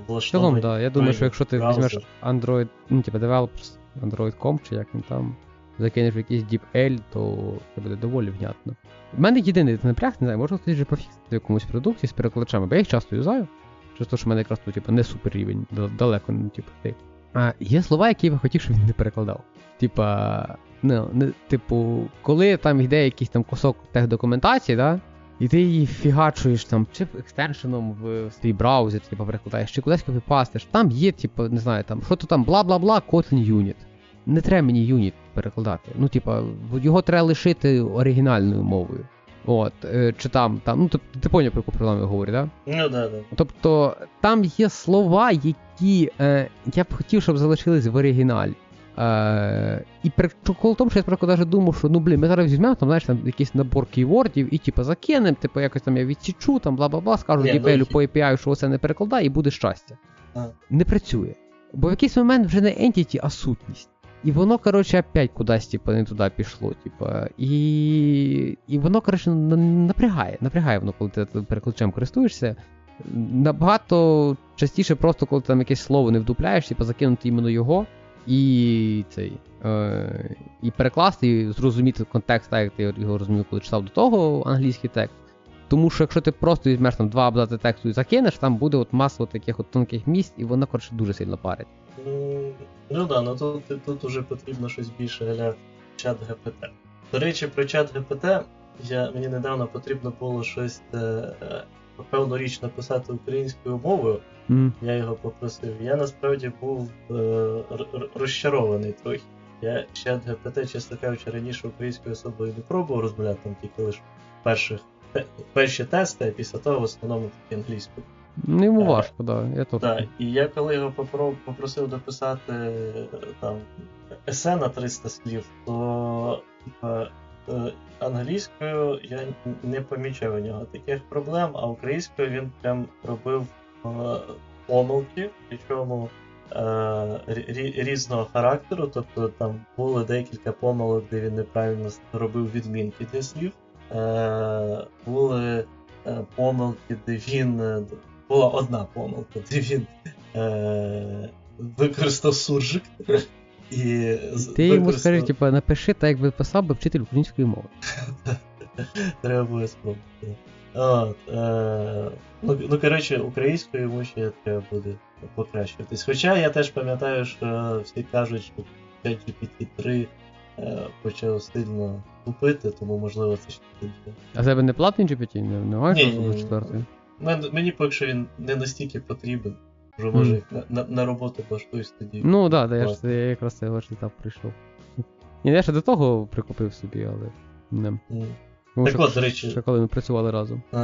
Влаштовані. да. Я думаю, що якщо ти візьмеш Android, ну, типа developers, Android.com чи як він там закинеш якийсь DeepL, то це буде доволі внятно. У мене єдиний напряг, не знаю, можна хтось вже пофіксити в якомусь продукті з перекладачами, бо я їх часто юзаю. Через те, що в мене якраз тут типу, не супер рівень, далеко не типу, ти. А є слова, які я хотів, щоб він не перекладав. Типа, ну, не, типу, коли там йде якийсь там кусок техдокументації, да? І ти її фігачуєш там, чи екстеншеном в свій браузер, типу, перекладаєш, чи кудись копіпастиш, там є, типу, не знаю, там, що то там, бла-бла-бла, Kotlin Unit не треба мені юніт перекладати. Ну, типа, його треба лишити оригінальною мовою. От, е, чи там, там, ну ти, ти поняв, про яку проблему я говорю, так? Ну, да, да. Тобто там є слова, які е, я б хотів, щоб залишились в оригіналі. Е, І прикол в тому, що я просто навіть думав, що ну блін, ми зараз візьмемо там, знаєш, там якийсь набор кейвордів і типу закинемо, типу якось там я відсічу, там бла-бла-бла, скажу DPL ну, по API, що це не перекладає, і буде щастя. А. Не працює. Бо в якийсь момент вже не entity, а сутність. І воно, коротше, опять кудись, типу, не туди пішло. Типу, і і воно, коротше, напрягає. Напрягає воно, коли ти перекладачем користуєшся. Набагато частіше, просто коли ти там якесь слово не вдупляєш, типу, закинути іменно його і цей, е, і перекласти, і зрозуміти контекст, так як ти його розумів, коли читав до того англійський текст. Тому що якщо ти просто візьмеш там два абзаци тексту і закинеш, там буде от маса от таких от тонких місць, і воно, коротше, дуже сильно парить. Ну да, ну тут тут уже потрібно щось більше для чат ГПТ. До речі, про чат ГПТ я, мені недавно потрібно було щось е, е, певну річ написати українською мовою. Mm. Я його попросив. Я насправді був е, розчарований трохи. Я чат ГПТ, чесно кажучи, раніше українською особою не пробував розмовляти, там тільки лише перших, перші тести, а після того в основному тільки англійською. Ну, йому важко, да. Я то. Да. І я коли його попросив дописати там есе на 300 слів, то е, англійською я не помічав у нього таких проблем, а українською він прям робив е, помилки, причому е, різного характеру. Тобто там було декілька помилок, де він неправильно робив відмінки для слів. Були помилки, де він була одна помилка, де він е, використав суржик. І Ти використав... йому скажи, типу, напиши так, якби писав би вчитель української мови. Треба буде спробувати. От, е, ну, ну, коротше, українською йому ще треба буде покращуватись. Хоча я теж пам'ятаю, що всі кажуть, що 5GPT 3 е, почав сильно купити, тому можливо це ще буде. А тебе не платний GPT? Немає четвертий? Мені поки що він не настільки потрібен. Вже може mm. на, на на, роботу влаштуюсь тоді. Ну так, да, я ж я якраз цей ваш етап прийшов. Ні, я ще до того прикупив собі, але. Не. Mm. Так от, до речі, Ще коли ми працювали разом. е,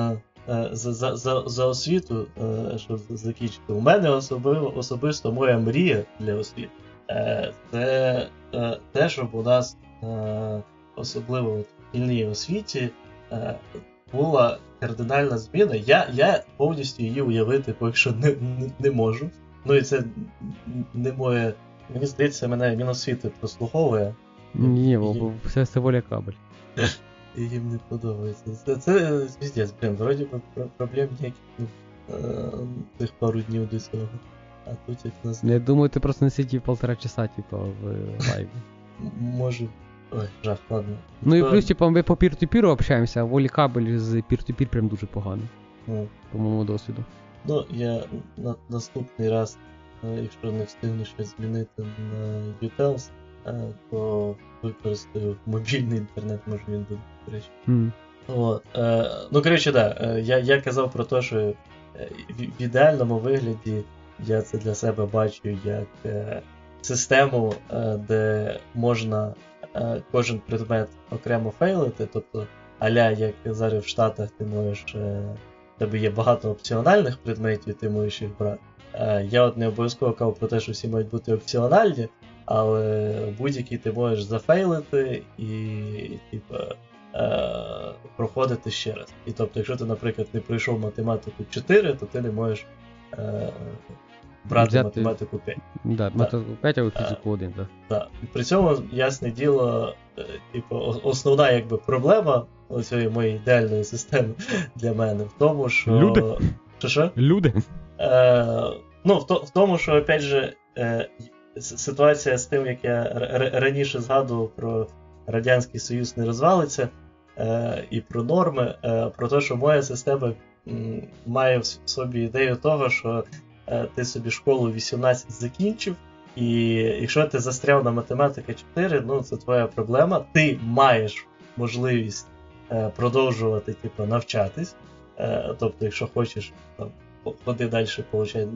е, за, за, за, за освіту, е, щоб закінчити, у мене особливо, особисто моя мрія для освіти. Е, Це е, те, щоб у нас, е, особливо в шкільній освіті, е, була кардинальна зміна. Я, я повністю її уявити поки що не, не, не можу. Ну і це не моє. Мені здається, мене Міносвіти прослуховує, Ні, бо все це воля кабель. і їм не подобається. Це, це звіздець, блін, вроді проблем ніяких е, пару днів до цього. А тут як нас Я думаю, ти просто не сидів полтора часа, типу, в лайві. може. Ой, жах, ладно. Ну і плюс, типу, ми по пір-ту-піру общаємося, а волі кабель з пір-ту-пір прям дуже погано, Ну, по моєму досвіду. Ну, я на наступний раз, е, якщо не встигну щось змінити на UTELS, е, то використаю мобільний інтернет, може він буде речі. М. От, е, ну, коротше, да, е, я, я казав про те, що в, в ідеальному вигляді я це для себе бачу як е, систему, е, де можна е, кожен предмет окремо фейлити, тобто аля, як зараз в Штатах ти можеш. Е, тебе є багато опціональних предметів, ти можеш їх брати. Е, я от не обов'язково кажу про те, що всі мають бути опціональні, але будь-який ти можеш зафейлити і, типа, е, проходити ще раз. І тобто, якщо ти, наприклад, не пройшов математику 4, то ти не можеш брати Взяти- математику 5. Да, математику 5, а фізику 1, так. Да. При цьому, ясне діло, е, типу, основна якби, проблема цієї моєї ідеальної системи для мене в тому, що. Люди. Що що? Люди. Е, ну, в, то, в тому, що, опять же, е, ситуація з тим, як я раніше згадував про Радянський Союз не розвалиться, е, і про норми, е, про те, що моя система має в собі ідею того, що е, ти собі школу 18 закінчив, і якщо ти застряв на математика 4, ну це твоя проблема. Ти маєш можливість е, продовжувати типу, навчатись. Е, тобто, якщо хочеш там, ходи далі, получай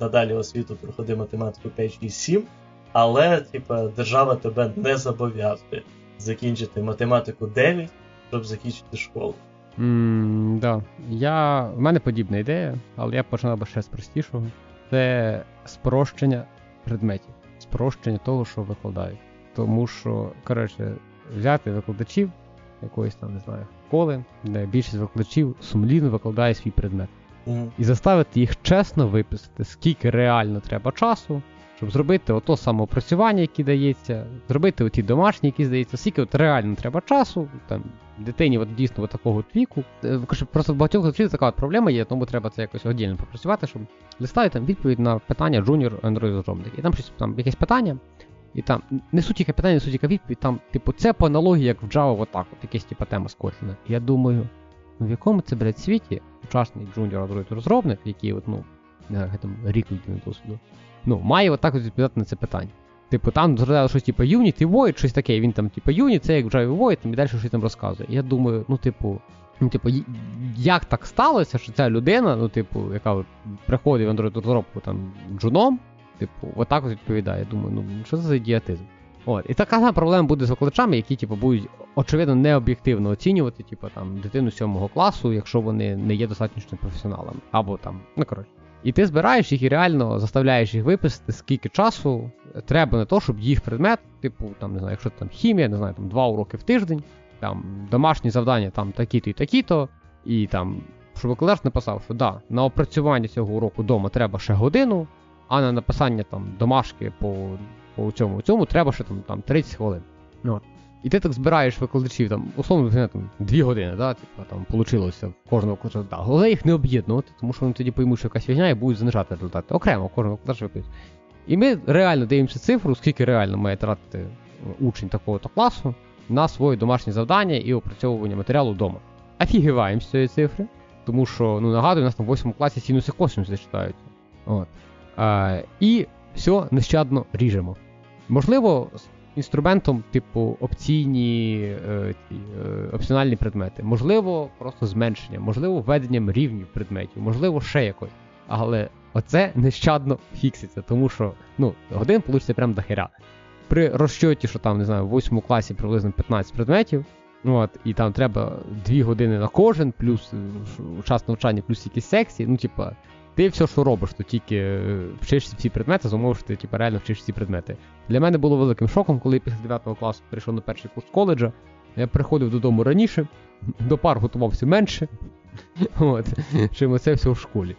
надалі освіту, проходи математику 5, 6, 7, але типа, держава тебе не зобов'язує закінчити математику 9, щоб закінчити школу. М, да. Я... В мене подібна ідея, але я починав би ще з простішого. Це спрощення предметів, спрощення того, що викладають. Тому що, коротше, взяти викладачів якоїсь там, не знаю, школи, де більшість викладачів сумлінно викладає свій предмет. Мгм. І заставити їх чесно виписати, скільки реально треба часу, щоб зробити ото самоопрацювання, яке дається, зробити оті домашні, які здається, скільки от реально треба часу, там, дитині от дійсно от такого віку. Е, Просто в багатьох вчителів така проблема є, тому треба це якось віддільно попрацювати, щоб листають там відповідь на питання Junior Android розробник. І там щось там якесь питання, і там не суть яке питання, не суть яка відповідь, там, типу, це по аналогії, як в Java, отак, от якась типу, тема Kotlin. Я думаю, ну в якому це, блядь, світі сучасний Junior Android розробник, який от, ну, не рік людини досвіду, ну, має отак от відповідати на це питання. Типу, там згадали щось типу Unity, Void, щось таке, він там, типу, Unity, це як Java Void, і далі щось там розказує. Я думаю, ну, типу, ну, типу, як так сталося, що ця людина, ну, типу, яка приходить в Android розробку там джуном, типу, отак от відповідає. Думаю, ну що це за ідіотизм? От. І така сама проблема буде з викладачами, які, типу, будуть очевидно необ'єктивно оцінювати, типу, там, дитину сьомого класу, якщо вони не є достатньо професіоналами. Або там, ну коротше. І ти збираєш їх і реально заставляєш їх виписати, скільки часу треба на те, щоб їх предмет, типу, там, не знаю, якщо там хімія, не знаю, там два уроки в тиждень, там домашні завдання там такі-то і такі-то, і там, щоб викладач написав, що да, на опрацювання цього уроку вдома треба ще годину, а на написання там домашки по, по цьому цьому треба ще там, там 30 хвилин. Ну, от. І ти так збираєш викладачів, там, условно, там, 2 години, да, типу, там получилося кожного викладача. Да. Головне їх не об'єднувати, тому що вони тоді поймуть, що якась фігня і будуть занижати результати. Окремо, кожного викладача випить. І ми реально дивимося цифру, скільки реально має тратити е, учень такого-то класу на свої домашні завдання і опрацьовування матеріалу вдома. Офігіваємо з цієї цифри, тому що, ну нагадую, у нас там в 8 класі синуси косинуси читаються. От. А, і все нещадно ріжемо. Можливо, інструментом, типу, опційні е, е, опціональні предмети, можливо, просто зменшення, можливо, введенням рівнів предметів, можливо, ще якось. Але оце нещадно фікситься, тому що ну, годин вийде прям до хера. При розчоті, що там, не знаю, в 8 класі приблизно 15 предметів, От, і там треба 2 години на кожен, плюс е, час навчання, плюс якісь секції. Ну, типа, ти все, що робиш, то тільки е, вчишся всі предмети, за умови, що ти типа, реально вчиш всі предмети. Для мене було великим шоком, коли я після 9 класу перейшов на перший курс коледжа. Я приходив додому раніше, до пар готувався менше. От, чим це все в школі.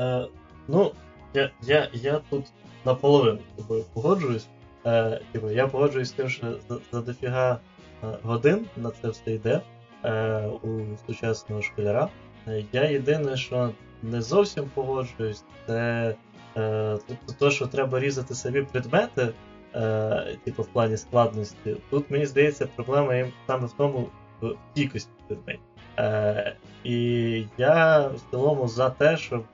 Е, Ну, я я, я тут наполовину з тобою погоджуюсь. Е, типу, Я погоджуюсь з тим, що за, за дофіга е, годин на це все йде е, у сучасного школяра. Е, я єдине, що не зовсім погоджуюсь, це е, то, що треба різати самі предмети, е, типу в плані складності. Тут мені здається, проблема саме в тому в кількості предметів. Е, І я в цілому за те, щоб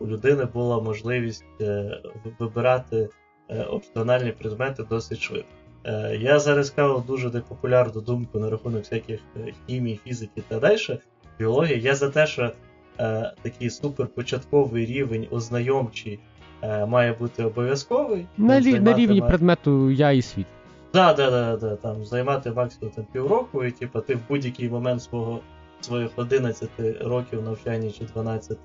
у людини була можливість е, вибирати е, опціональні предмети досить швидко. Е, Я зараз кажу дуже непопулярну думку на рахунок всяких хімії, фізики та далі. Біології. Я за те, що е, такий суперпочатковий рівень ознайомчий е, має бути обов'язковий. На, лі, на рівні має... предмету я і світ. Так, да, да, да, там займати максимум там, півроку, і типу, ти в будь-який момент свого своїх 11 років навчання чи 12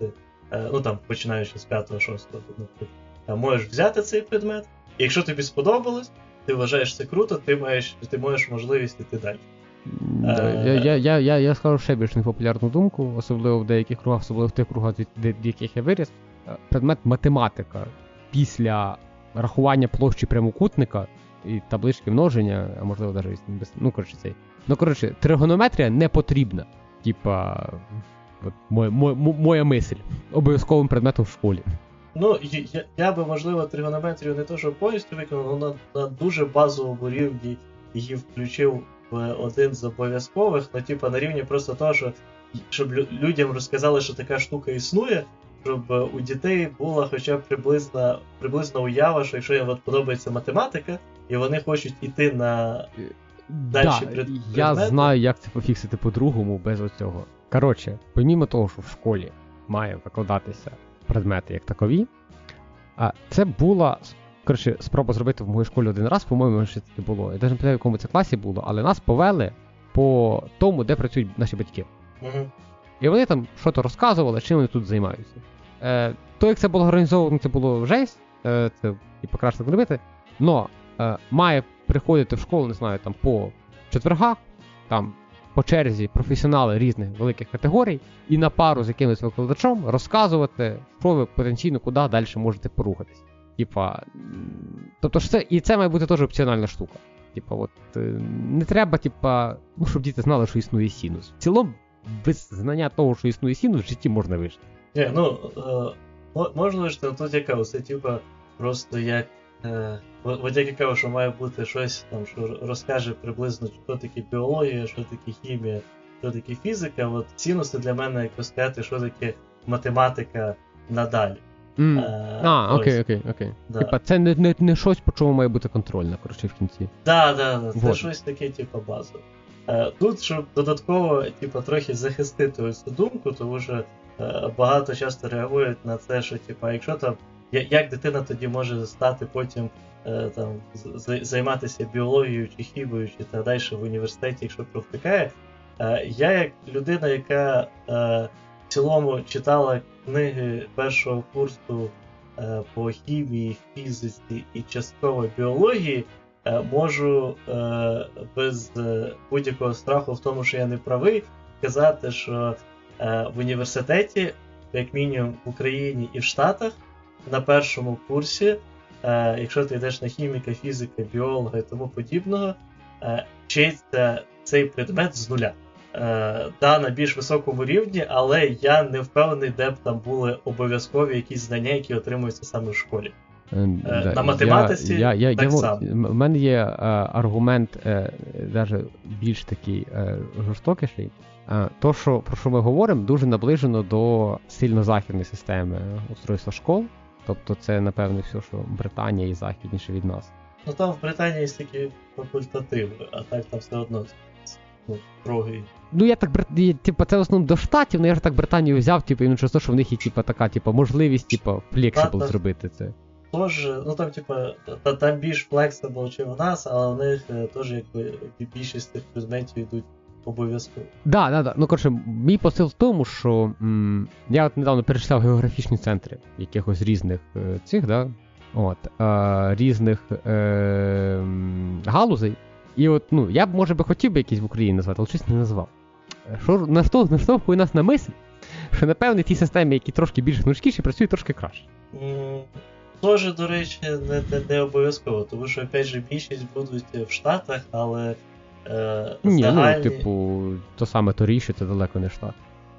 Е, ну там починаючи з 5-6, наприклад, можеш взяти цей предмет, і якщо тобі сподобалось, ти вважаєш це круто, ти маєш, ти маєш можливість йти далі. Да, я я, я, я, я скажу ще більш непопулярну думку, особливо в деяких кругах, особливо в тих кругах, від яких я виріс. Е, предмет математика після рахування площі прямокутника і таблички множення, а можливо навіть без. Ну, коротше, цей. Ну, коротше, тригонометрія не потрібна. Типа, От моя, моя, моя мисль. Обов'язковим предметом в школі. Ну, я я би, можливо, тригонометрію не то, що повністю виконав, але на, на дуже базовому рівні її включив в один з обов'язкових, ну, типу, на рівні просто того, що щоб людям розказали, що така штука існує, щоб у дітей була хоча б приблизна приблизна уява, що якщо їм от подобається математика, і вони хочуть йти на е, далі да, предмети. Я знаю, як це пофіксити по-другому без оцього. Коротше, помімо того, що в школі має викладатися предмети як такові, а це була коротше, спроба зробити в моїй школі один раз, по-моєму, що це було. Я навіть не пам'ятаю, в якому це класі було, але нас повели по тому, де працюють наші батьки. І вони там щось розказували, чим вони тут займаються. Е, То, як це було організовано, це було жесть, е, це і покраще так робити. Но е, має приходити в школу, не знаю, там по четвергах, там по черзі професіонали різних великих категорій, і на пару з якимось викладачом розказувати, що ви потенційно куди далі можете порухатись. Типа, тобто ж це і це має бути теж опціональна штука. Типа, от е, не треба, типа, ну, щоб діти знали, що існує синус. В цілому, без знання того, що існує синус, в житті можна вижити. Не, ну е, можна вижити, але тут яка це, типа, просто як Е, От як я кажу, що має бути щось, там, що розкаже приблизно, що таке біологія, що таке хімія, що таке фізика. От цінності для мене як розказати, що таке математика надалі. Mm. Е, а, окей, окей, окей. Да. Типа, це не не, не щось, по чому має бути контрольна, коротше, в кінці. Так, да, да, да, це вот. щось таке, типу, базове. Е, тут, щоб додатково, типу, трохи захистити ось цю думку, тому що е, багато часто реагують на це, що, типу, якщо там як дитина тоді може стати потім е, там займатися біологією чи хімією, чи так далі в університеті, якщо провтикає. Е, я, як людина, яка в цілому читала книги першого курсу по хімії, фізиці і частково біології, можу без будь-якого страху в тому, що я не правий, сказати, що в університеті, як мінімум в Україні і в Штатах, на першому курсі, е, якщо ти йдеш на хіміка, фізика, біолога і тому подібного, е, вчиться цей предмет з нуля. Е, та на більш високому рівні, але я не впевнений, де б там були обов'язкові якісь знання, які отримуються саме в школі. Е, е на математиці я, я, я, так я, само. У мене є аргумент, навіть більш такий жорстокіший. То, що про що ми говоримо, дуже наближено до сильно західної системи устройства школ. Тобто це, напевне, все, що Британія і західніше від нас. Ну там в Британії є такі факультативи, а так там все одно ну, строгий. Ну я так типу, це в основному до штатів, ну я ж так Британію взяв, типу, і ну те, що в них є типу, така, типу, можливість, типу, flexible зробити це. теж, ну там, типа, та, там більш flexible, ніж в нас, але в них е, теж якби більшість тих предметів йдуть обов'язково. Да, да, да. Ну коротше, мій посил в тому, що м, я от недавно перечисляв географічні центри якихось різних е, цих, да, от, е, різних е, галузей. І от, ну, я б, може би хотів би якісь в Україні назвати, але щось не назвав. Що на що наштовхує нас на мисль, що напевне ті системи, які трошки більш гнучкіші, працюють трошки краще. Теж, до речі, не, не, не обов'язково, тому що, опять же, більшість будуть в Штатах, але е, Ні, загальні... ну, типу, то саме Торіші, це далеко не штат.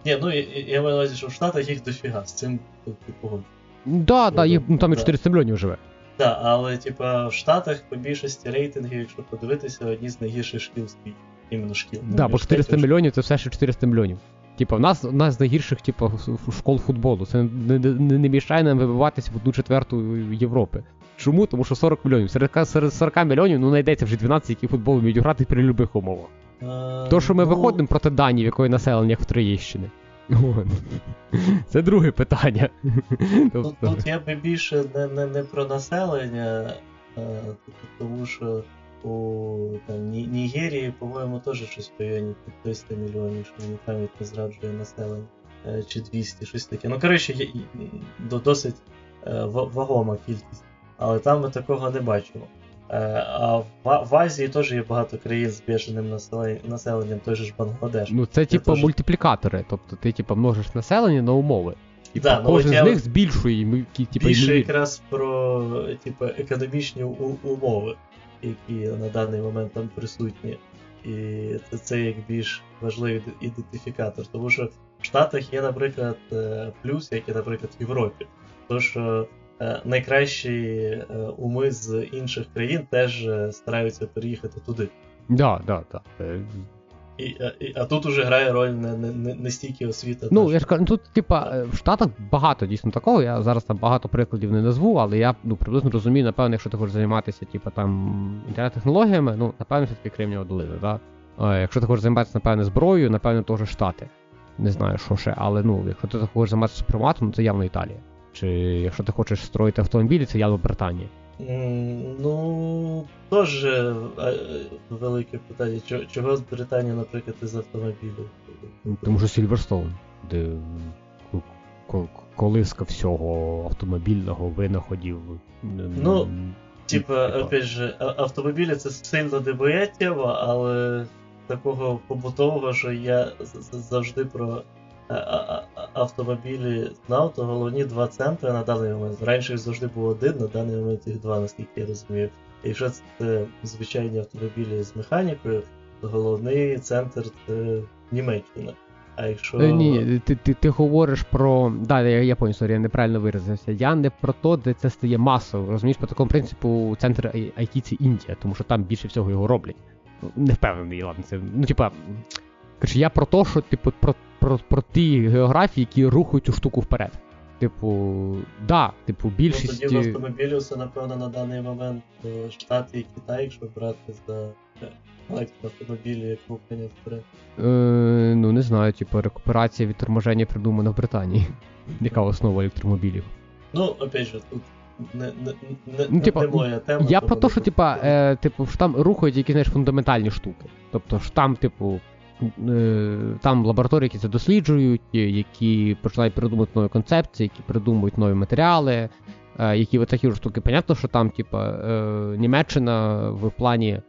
Ні, ну я, я маю на увазі, що в Штатах їх дофіга, з цим тут ти погоджуєшся. Да, да, їх, ну, там і Да. 400 мільйонів живе. Так, але типа в Штатах по більшості рейтингів, якщо подивитися, одні з найгірших шкіл світі. Іменно шкіл. Ну, Да, бо 400 мільйонів це все ще 400 мільйонів. Типа, в нас одна з найгірших, типу, школ футболу. Це не, не, не мішає нам вибиватися в одну четверту Європи. Чому? Тому що 40 мільйонів. Серед, серед 40 мільйонів ну знайдеться вже 12, які футбол вміють грати при любих умовах. Е, То, що ми ну, виходимо проти Данії, в якої населення в Троєщини. Це друге питання. Тут, Тобто, тут я би більше не, не, не про населення, е, тому що у там, Нігерії, по-моєму, теж щось в районі 300 мільйонів, що мені пам'ять не зраджує населення. Чи 200, щось таке. Ну, коротше, є, досить е, вагома кількість. Але там ми такого не бачимо. Е, А в, Азії теж є багато країн з бешеним населенням, той же ж Бангладеш. ну це типу теж- мультиплікатори. Тобто ти типу, множиш населення на умови. І Да, ну, кожен от з я них збільшує типу, Більше якраз про типу, економічні умови, які на даний момент там присутні. І це, це як більш важливий ідентифікатор. Тому що в Штатах є, наприклад, е, плюс, як і, наприклад, в Європі. То, що е, найкращі е, уми з інших країн теж стараються переїхати туди. Да, да, да. Е, І, а, і, а тут уже грає роль не, не, не, стільки освіта. Ну, та, я ж кажу, ну, тут, типа, е, в Штатах багато дійсно такого. Я зараз там багато прикладів не назву, але я ну, приблизно розумію, напевно, якщо ти хочеш займатися, типа там інтернет-технологіями, ну, напевно, все-таки Кремнієва долина, да? Якщо ти хочеш займатися, напевно, зброєю, напевно, теж Штати. Не знаю, що ще, але ну, якщо ти хочеш займатися супрематом, ну це явно Італія. Чи якщо ти хочеш строїти автомобілі, це явно Британія. Ну, теж е, велике питання. Чого, з Британії, наприклад, із автомобілів? Тому що Сільверстоун, де ко- ко- колиска всього автомобільного винаходів. Ну, Типа, опять же, автомобілі це сильно не моя тема, але такого побутового, що я завжди про автомобілі знав, то головні два центри на даний момент. Раніше їх завжди було один, на даний момент їх два, наскільки я розумію. Якщо це звичайні автомобілі з механікою, то головний центр це Німеччина. А якщо. Е, Ні, ти, ти, ти говориш про. Да, я, я понял, sorry, я неправильно виразився. Я не про то, де це стає масово. Розумієш, по такому принципу центр IT це Індія, тому що там більше всього його роблять. Ну, Не впевнений, ладно, це. Ну, типа. Короче, я про те, що, типу, про, про, про ті географії, які рухають цю штуку вперед. Типу, да, типу, Ну, тоді в автомобілі це, напевно, на даний момент е, Штати і Китай, якщо брати за е, електроавтомобілі як рухання вперед. Е, ну, не знаю, типу, рекуперація від торможення придумана в Британії. Яка основа електромобілів? Ну, опять же, тут не, не, не, Ну, типа, не моя тема. Я про те, що, типа, е, типу, що там рухають якісь знаєш, фундаментальні штуки. Тобто ж там, типу, там лабораторії, які це досліджують, е, які починають придумувати нові концепції, які придумують нові матеріали, е, які такі штуки. Понятно, що там, типа, е, Німеччина в плані е,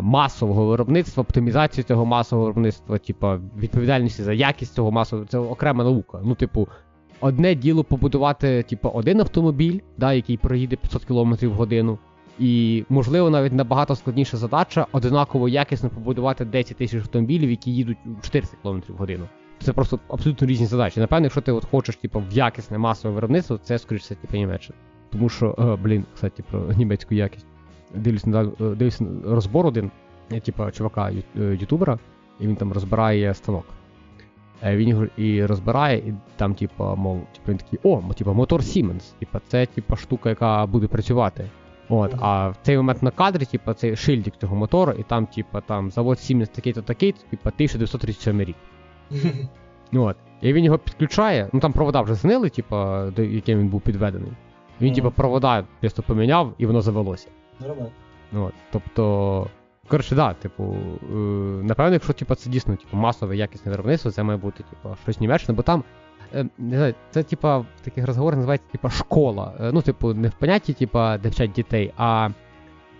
масового виробництва, оптимізації цього масового виробництва, типа, відповідальності за якість цього масового, це окрема наука. Ну, типу, одне діло побудувати, типу, один автомобіль, да, який проїде 500 км в годину. І, можливо, навіть набагато складніша задача одинаково якісно побудувати 10 тисяч автомобілів, які їдуть 400 км в годину. Це просто абсолютно різні задачі. Напевно, якщо ти от хочеш типу, в якісне масове виробництво, це скоріше все типу, Німеччина. Тому що, е, блін, кстати, про німецьку якість. Дивлюсь на дивлюсь на розбор один, е, типу, чувака, е, ютубера, і він там розбирає станок. Е, Він його і розбирає, і там, типу, мов, типу, він такий, о, типу, мотор Siemens, типу, це типу, штука, яка буде працювати. От, а в цей момент на кадрі, типу, це шильдик цього мотора, і там, типу, там завод Siemens такий-то такий, типу, 1937 рік. От. І він його підключає, ну там провода вже знили, типу, до яким він був підведений. Він, Мгм. типу, провода просто поміняв і воно завелося. Нормально. От, тобто, коротше, да, типу, е, напевно, якщо типу, це дійсно типу, масове якісне виробництво, це має бути типу, щось німечне, бо там. Е, Не знаю, це типа таких розговорах називається типа школа. Е, Ну, типу, не в понятті, типа, де вчать дітей, а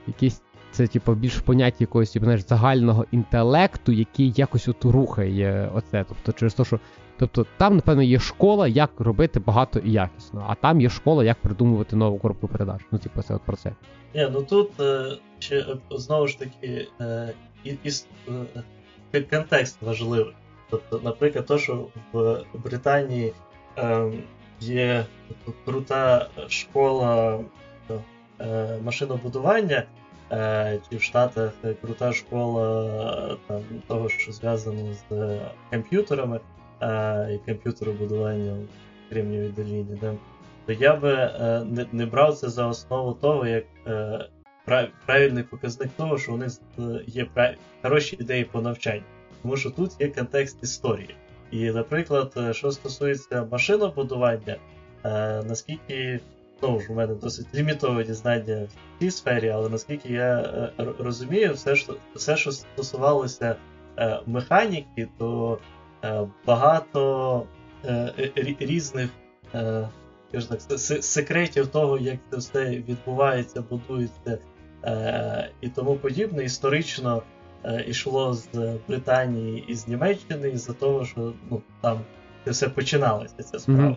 якісь це, типу, більш в понятті якогось типу, знаєш, загального інтелекту, який якось от рухає оце. Тобто, через те, що. Тобто там, напевно, є школа, як робити багато і якісно, а там є школа, як придумувати нову коробку передач. Ну, типу, це от про це. Ні, ну тут е, ще знову ж таки і, і, е, контекст важливий. Тобто, наприклад, то, що в Британії е, є крута школа е, машинобудування, е, чи в Штатах крута школа там, того, що зв'язано з комп'ютерами е, і комп'ютеробудуванням в Кремнієвій доліні. Да? то я би е, не, не брав це за основу того, як е, правильний показник того, що у них є хороші ідеї по навчанню. Тому що тут є контекст історії. І, наприклад, е, що стосується машинобудування, е, наскільки ну, ж у мене досить лімітовані знання в цій сфері, але наскільки я е, розумію, все, що все, що стосувалося е, механіки, то е, багато е, різних. Так, секретів того, як це все відбувається, будується і тому подібне, історично йшло з Британії і з Німеччини, із-за того, що ну, там це все починалося, ця справа. Mm-hmm.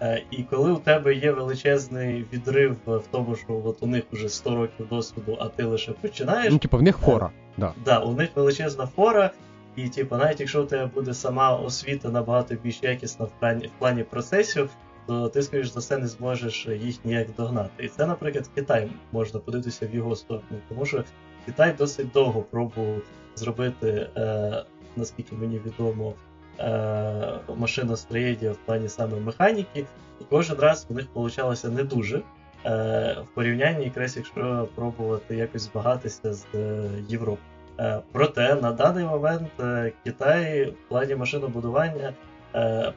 Е, і коли у тебе є величезний відрив в тому, що от у них вже 100 років досвіду, а ти лише починаєш. Ну, типу, в них фора. Да. Да, у них величезна фора. І, типу, навіть якщо у тебе буде сама освіта набагато більш якісна в плані в плані процесів, то ти, скоріш за все, не зможеш їх ніяк догнати. І це, наприклад, Китай можна подивитися в його сторону, тому що Китай досить довго пробував зробити, е, наскільки мені відомо, е, машиностроєння в плані саме механіки, і кожен раз у них вийшло не дуже. Е, в порівнянні, якраз якщо пробувати якось збагатися з е, Європою. Е, проте на даний момент е, Китай в плані машинобудування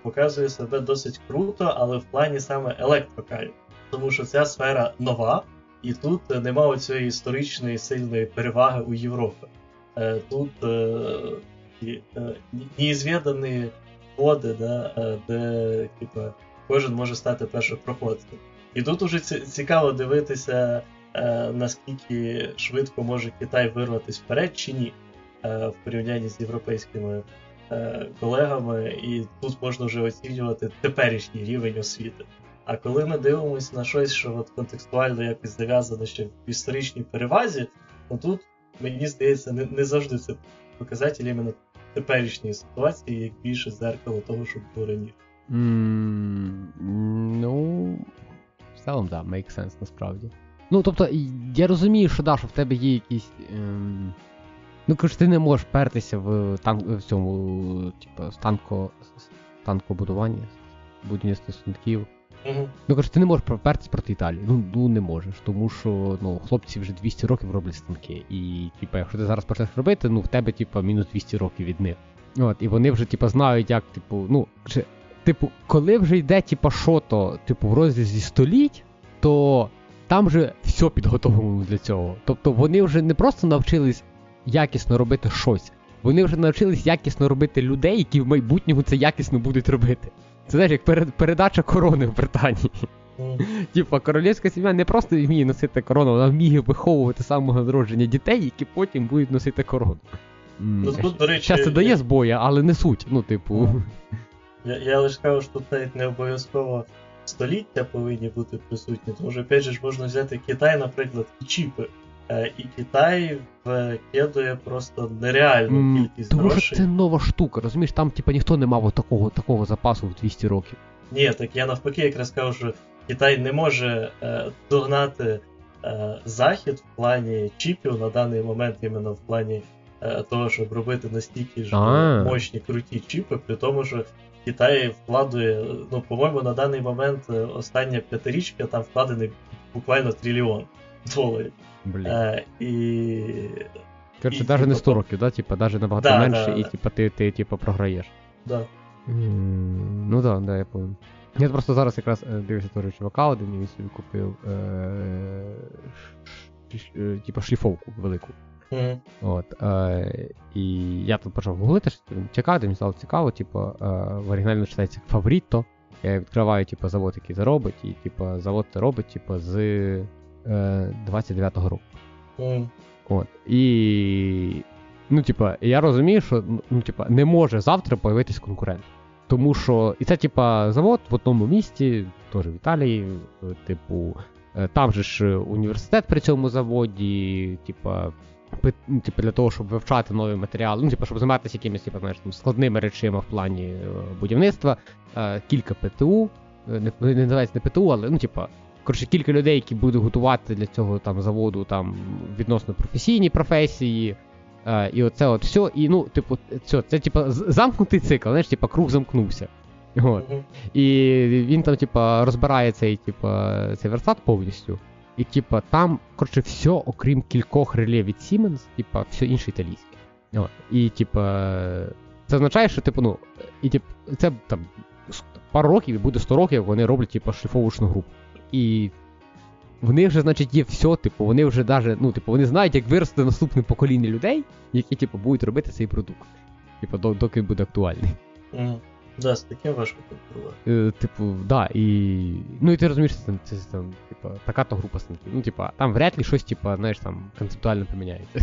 показує себе досить круто, але в плані саме електрокарів. Тому що ця сфера нова, і тут немає цієї історичної сильної переваги у Європі. Е, тут е, неізвідані води, е, де типу, кожен може стати першопроходцем. І тут уже цікаво дивитися, е, наскільки швидко може Китай вирватися вперед чи ні, е, в порівнянні з європейськими Е, колегами, і тут можна вже оцінювати теперішній рівень освіти. А коли ми дивимося на щось, що от контекстуально якось зав'язано ще в історичній перевазі, то тут, мені здається, не не завжди це показатель іменно теперішньої ситуації, як більше зеркало того, що було раніше. Mm, ну, в цілому, да, make sense насправді. Ну, тобто, я розумію, що да, що в тебе є якісь. Ем... Ну, коротше, ти не можеш пертися в танк в цьому, типу, станко, станкобудуванні, будівництво станків. Ну, коротше, ти не можеш пропертися проти Італії. Ну, ну не можеш, тому що ну, хлопці вже 200 років роблять станки. І, типу, якщо ти зараз почнеш робити, ну в тебе, типу, мінус 200 років від них. От, І вони вже, типу, знають, як, типу, ну, чи, типу, коли вже йде, типу, що-то, типу, в розрізі століть, то там вже все підготовлено для цього. Тобто вони вже не просто навчились якісно робити щось. Вони вже навчились якісно робити людей, які в майбутньому це якісно будуть робити. Це знаєш, як передача корони в Британії. Mm. Типа, королівська сім'я не просто вміє носити корону, вона вміє виховувати самого народження дітей, які потім будуть носити корону. Ну, тут, до речі, Часто дає збоя, але не суть. Ну, типу. Я я лише кажу, що тут навіть не обов'язково століття повинні бути присутні, тому що, опять же, можна взяти Китай, наприклад, і чіпи. Е, і Китай вкидує просто нереальну кількість тому грошей. що це нова штука, розумієш, там типа ніхто не мав такого такого запасу в 200 років. Ні, так я навпаки якраз кажу, що Китай не може е, догнати е, захід в плані чіпів на даний момент, іменно в плані е, того, щоб робити настільки ж мощні круті чіпи, при тому, що Китай вкладує, ну, по-моєму, на даний момент е, остання п'ятирічка там вкладений буквально трильйон доларів. Блін. Е, і... Короче, навіть не 100 років, да? Типа, навіть набагато да, менше, да, і да. типа ти, ти типа, програєш. Да. Mm, ну да, да, я понял. Я просто зараз якраз е, дивився того чувака один, і він собі купив е, ш- е, типу шліфовку велику. Мгм. От, е, і я тут почав гуглити, що він чекав, мені стало цікаво, типу, е, в оригіналі читається Фаворіто. Я відкриваю, типу, завод, який це робить, і типу, завод це робить, типу, з 29-го року. Мгм. От. І. Ну, типа, я розумію, що ну, типа, не може завтра появитись конкурент. Тому що. І це, типа, завод в одному місті, теж в Італії, е, типу, е, там же ж університет при цьому заводі, типа. Типу, для того, щоб вивчати нові матеріали, ну, типу, щоб займатися якимись типу, знаєш, там, складними речима в плані е, будівництва, е, кілька ПТУ, е, не, називається не ПТУ, але ну, типа, коротше, кілька людей, які будуть готувати для цього там заводу там відносно професійні професії. Е, і оце от все. І ну, типу, це, це типу, замкнутий цикл, знаєш, типу, круг замкнувся. От. І він там, типа, розбирає цей, типа, цей верстат повністю. І, типа, там, коротше, все, окрім кількох реле від Siemens, типа, все інше італійське. От. І, типа, це означає, що, типу, ну, і, тип, це там пару років, і буде 100 років, як вони роблять, типа, шліфовочну групу. І в них вже, значить, є все, типу, вони вже даже, ну, типу, вони знають, як вирости наступне покоління людей, які, типу, будуть робити цей продукт. Типу, доки буде актуальний. Мгм. Да, з таким важко конкурувати. Е, типу, да, і. Ну і ти розумієш, це, це там, типа, така то група станків. Ну, типа, там вряд ли щось, типа, знаєш, там концептуально поміняється.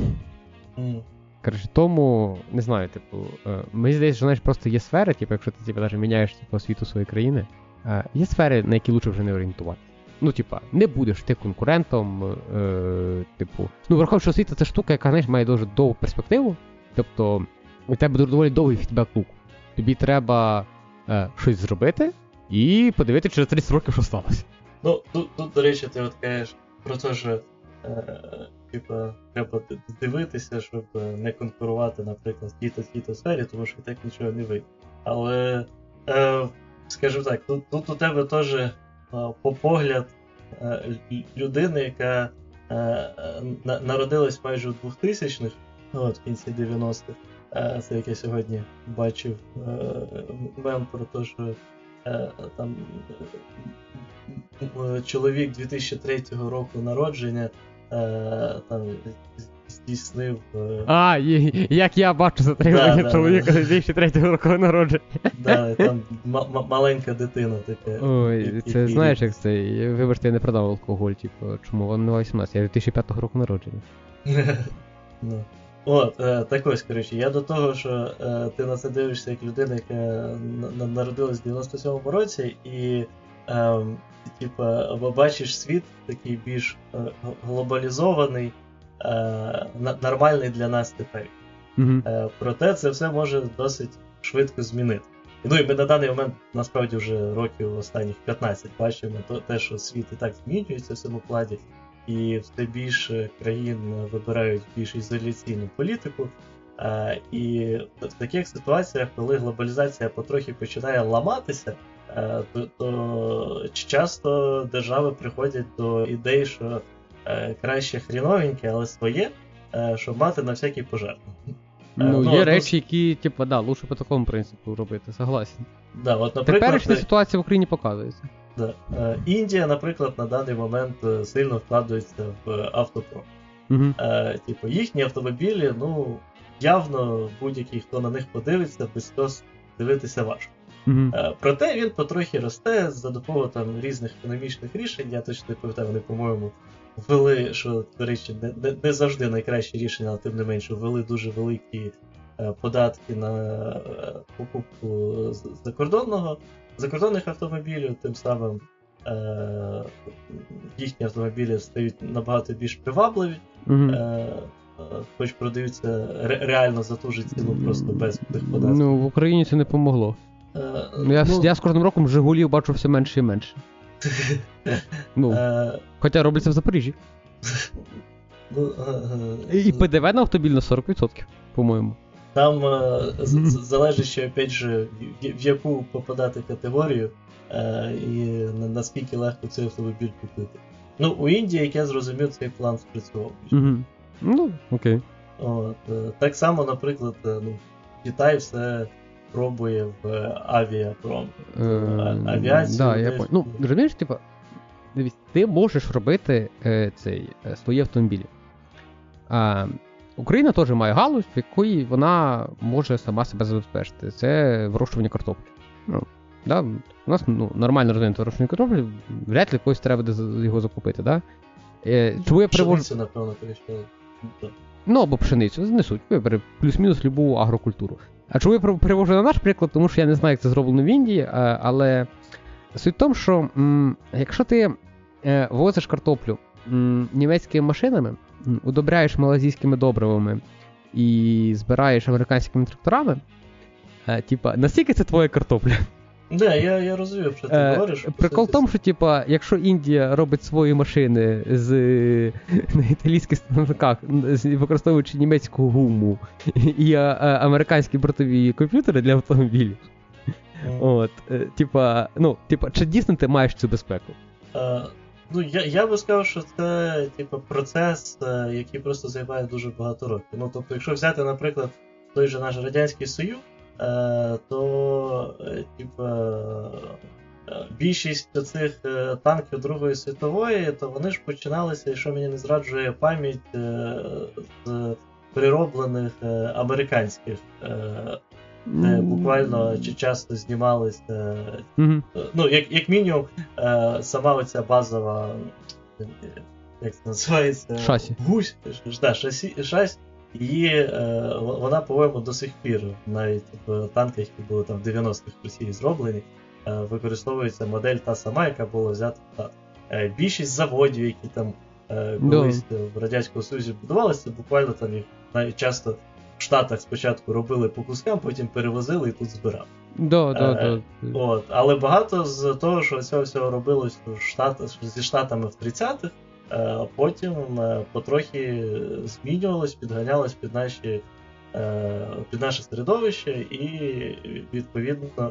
Мгм. Коротше, тому, не знаю, типу, е, мені здається, що знаєш, просто є сфери, типу, якщо ти типу, навіть міняєш типу, освіту своєї країни, е, є сфери, на які лучше вже не орієнтувати. Ну, типа, не будеш ти конкурентом, е, типу. Ну, враховуючи, освіта це штука, яка, знаєш, має дуже довгу перспективу. Тобто, у тебе дуже доволі довгий фідбек-лук. Тобі треба е, щось зробити і подивитися через 30 років, що сталося. Ну, тут, тут, до речі, ти от кажеш про те, що е, типа, треба дивитися, щоб не конкурувати, наприклад, в тій-то тій-то сфері, тому що так нічого не вийде. Але, е, скажімо так, тут, тут у тебе теж по погляд е, людини, яка е, е, народилась майже у 2000-х, от, в кінці 90-х. Е, Це як я сьогодні бачив е, мем про те, що е, там е, е, чоловік 2003 року народження е, там здійснив. е, А, і- як я бачу затримання Да, да, чоловіка да. 2003 року народження. Да, там ма- маленька дитина така. Ой, І- це і- знаєш, як це. Вибачте, я не продав алкоголь, типу, чому вам не 18, я 2005 року народження. ну. От, е, так ось, коротше, я до того, що е, ти на це дивишся як людина, яка на- на- народилась в 97-му році, і е, типа, бачиш світ такий більш е, глобалізований, нормальний для нас тепер. Е, проте це все може досить швидко змінити. Ну і ми на даний момент насправді вже років останніх 15 бачимо те, що світ і так змінюється в цьому плані, і все більше країн вибирають більш ізоляційну політику. Е, і в таких ситуаціях, коли глобалізація потрохи починає ламатися, е, то, то часто держави приходять до ідей, що е, краще хріновеньке, але своє, е, щоб мати на всякий пожертв. Ну, ну, є ну, речі, які, типу, да, лучше по такому принципу робити, согласен. Да, от, наприклад, Теперішня ситуація в Україні показується. Да. Е, Індія, наприклад, на даний момент е, сильно вкладається в е, автопром. Угу. Е, типу, їхні автомобілі, ну, явно будь-який, хто на них подивиться, без сльоз дивитися важко. Угу. Е, проте він потрохи росте за допомогою там різних економічних рішень. Я точно не пам'ятаю, вони, по-моєму, ввели, що, до речі, не, не, завжди найкраще рішення, але тим не менше, ввели дуже великі е, податки на е, покупку закордонного, закордонних автомобілів, тим самим е, їхні автомобілі стають набагато більш привабливі, е, хоч продаються ре- реально за ту же ціну, просто без тих податків. Ну, в Україні це не помогло. Е, я, ну, я з кожним роком Жигулів бачу все менше і менше. Ну, е, хоча робиться в Запоріжжі. ну, е, І, і ПДВ на автомобіль на 40%, по-моєму. Там е, залежить ще, опять же, в, в яку попадати категорію, е, і наскільки легко цей автомобіль купити. Ну, у Індії, як я зрозумів, цей план спрацював. Ну, окей. От, е, так само, наприклад, е, ну, Китай все пробує в авіапром. Е, авіацію Да, я пон- Ну, розумієш, типа, дивись, ти можеш робити е, цей, е, свої автомобілі. А, Україна теж має галузь, в якої вона може сама себе забезпечити. Це вирощування картоплі. Ну, да, у нас ну, нормально розвинуто вирощування картоплі, вряд ли когось треба буде його закупити. Да? Е, чому я привожу. Пшеницю, напевно, перейшли. Ну, або пшеницю, не суть. Вибери плюс-мінус любу агрокультуру. А чому я при- привожу на наш приклад, тому що я не знаю, як це зроблено в Індії, але суть в тому, що якщо ти е, возиш картоплю німецькими машинами, удобряєш малазійськими добривами і збираєш американськими тракторами, е, типа, наскільки це твоя картопля? Не, я, я розумію, що ти Е, говориш. Прикол в тому, що типа, якщо Індія робить свої машини з на італійських станках, використовуючи німецьку гуму і а, а, американські бортові комп'ютери для автомобілів, м, от, е, типа, ну, типа, чи дійсно ти маєш цю безпеку? Е, ну, я, я би сказав, що це типу, процес, е, який просто займає дуже багато років. Ну, тобто, якщо взяти, наприклад, той же наш Радянський Союз, то е, типу, е, більшість цих е, танків Другої світової, то вони ж починалися, якщо мені не зраджує пам'ять, е, з перероблених е, американських. Е, де буквально чи часто знімалися ну, як, як мінімум, е, сама оця базова. е, Як це називається? Шасі. Гусь, да, шасі, шась. Її, е, вона, по-моєму, до сих пір, навіть в танках, які були там в 90-х в Росії зроблені, е, використовується модель та сама, яка була взята. Е, Більшість заводів, які там Да. колись в Радянському Союзі будувалися, буквально там їх навіть часто в Штатах спочатку робили по кускам, потім перевозили і тут збирали. Да, да, Е, да. От, але багато з того, що цього всього робилось в Штат, зі Штатами в 30-х, е, потім е, потрохи змінювалось, підганялось під наші. е, Під наше середовище, і відповідно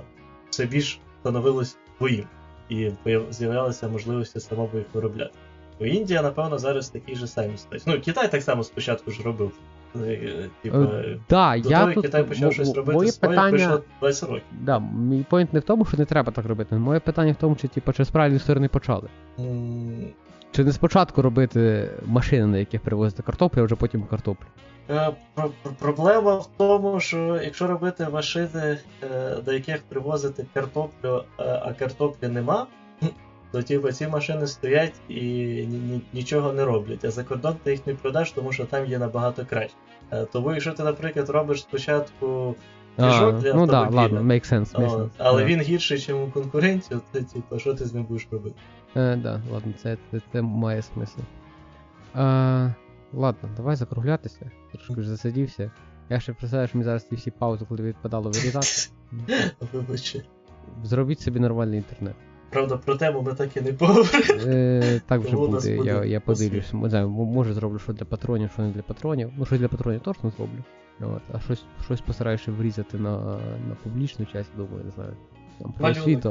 все більш становилось своїм, і з'являлися можливості самому їх виробляти. Бо Індія, напевно, зараз в такій же самій ситуації. Ну, Китай так само спочатку ж робив. Типа, Да, до я того, тут, Китай почав щось робити моє своє, питання, пройшло 20 років. да, мій поінт не в тому, що не треба так робити. Моє питання в тому, чи типа, чи з правильної сторони почали. Чи не спочатку робити машини, на яких перевозити картоплю, а вже потім картоплю? Е, про- про- Проблема в тому, що якщо робити машини, е, до яких привозити картоплю, е, а картоплі нема, то типу, ці машини стоять і ні- ні- нічого не роблять. А за кордон ти їх не продаш, тому що там є набагато краще. Тому якщо ти, наприклад, робиш спочатку двіжок для ну да, ладно, make sense. Make sense. але Да. він гірший, ніж у конкурентів, то що ти з ним будеш робити? Е, да, ладно, це, це, це має смисл. Е, ладно, давай закруглятися. Трошки вже засидівся. Я ще представляю, що мені зараз ці всі паузи, коли відпадало вирізати. Вибачте. Зробіть собі нормальний інтернет. Правда, про тему ми так і не поговорили. Е, так вже буде, я, я подивлюсь. Не знаю, м- може зроблю що для патронів, що не для патронів. Ну, щось для патронів точно зроблю. От, а щось, щось постараюся врізати на, на публічну часть, думаю, не знаю. Там про освіту.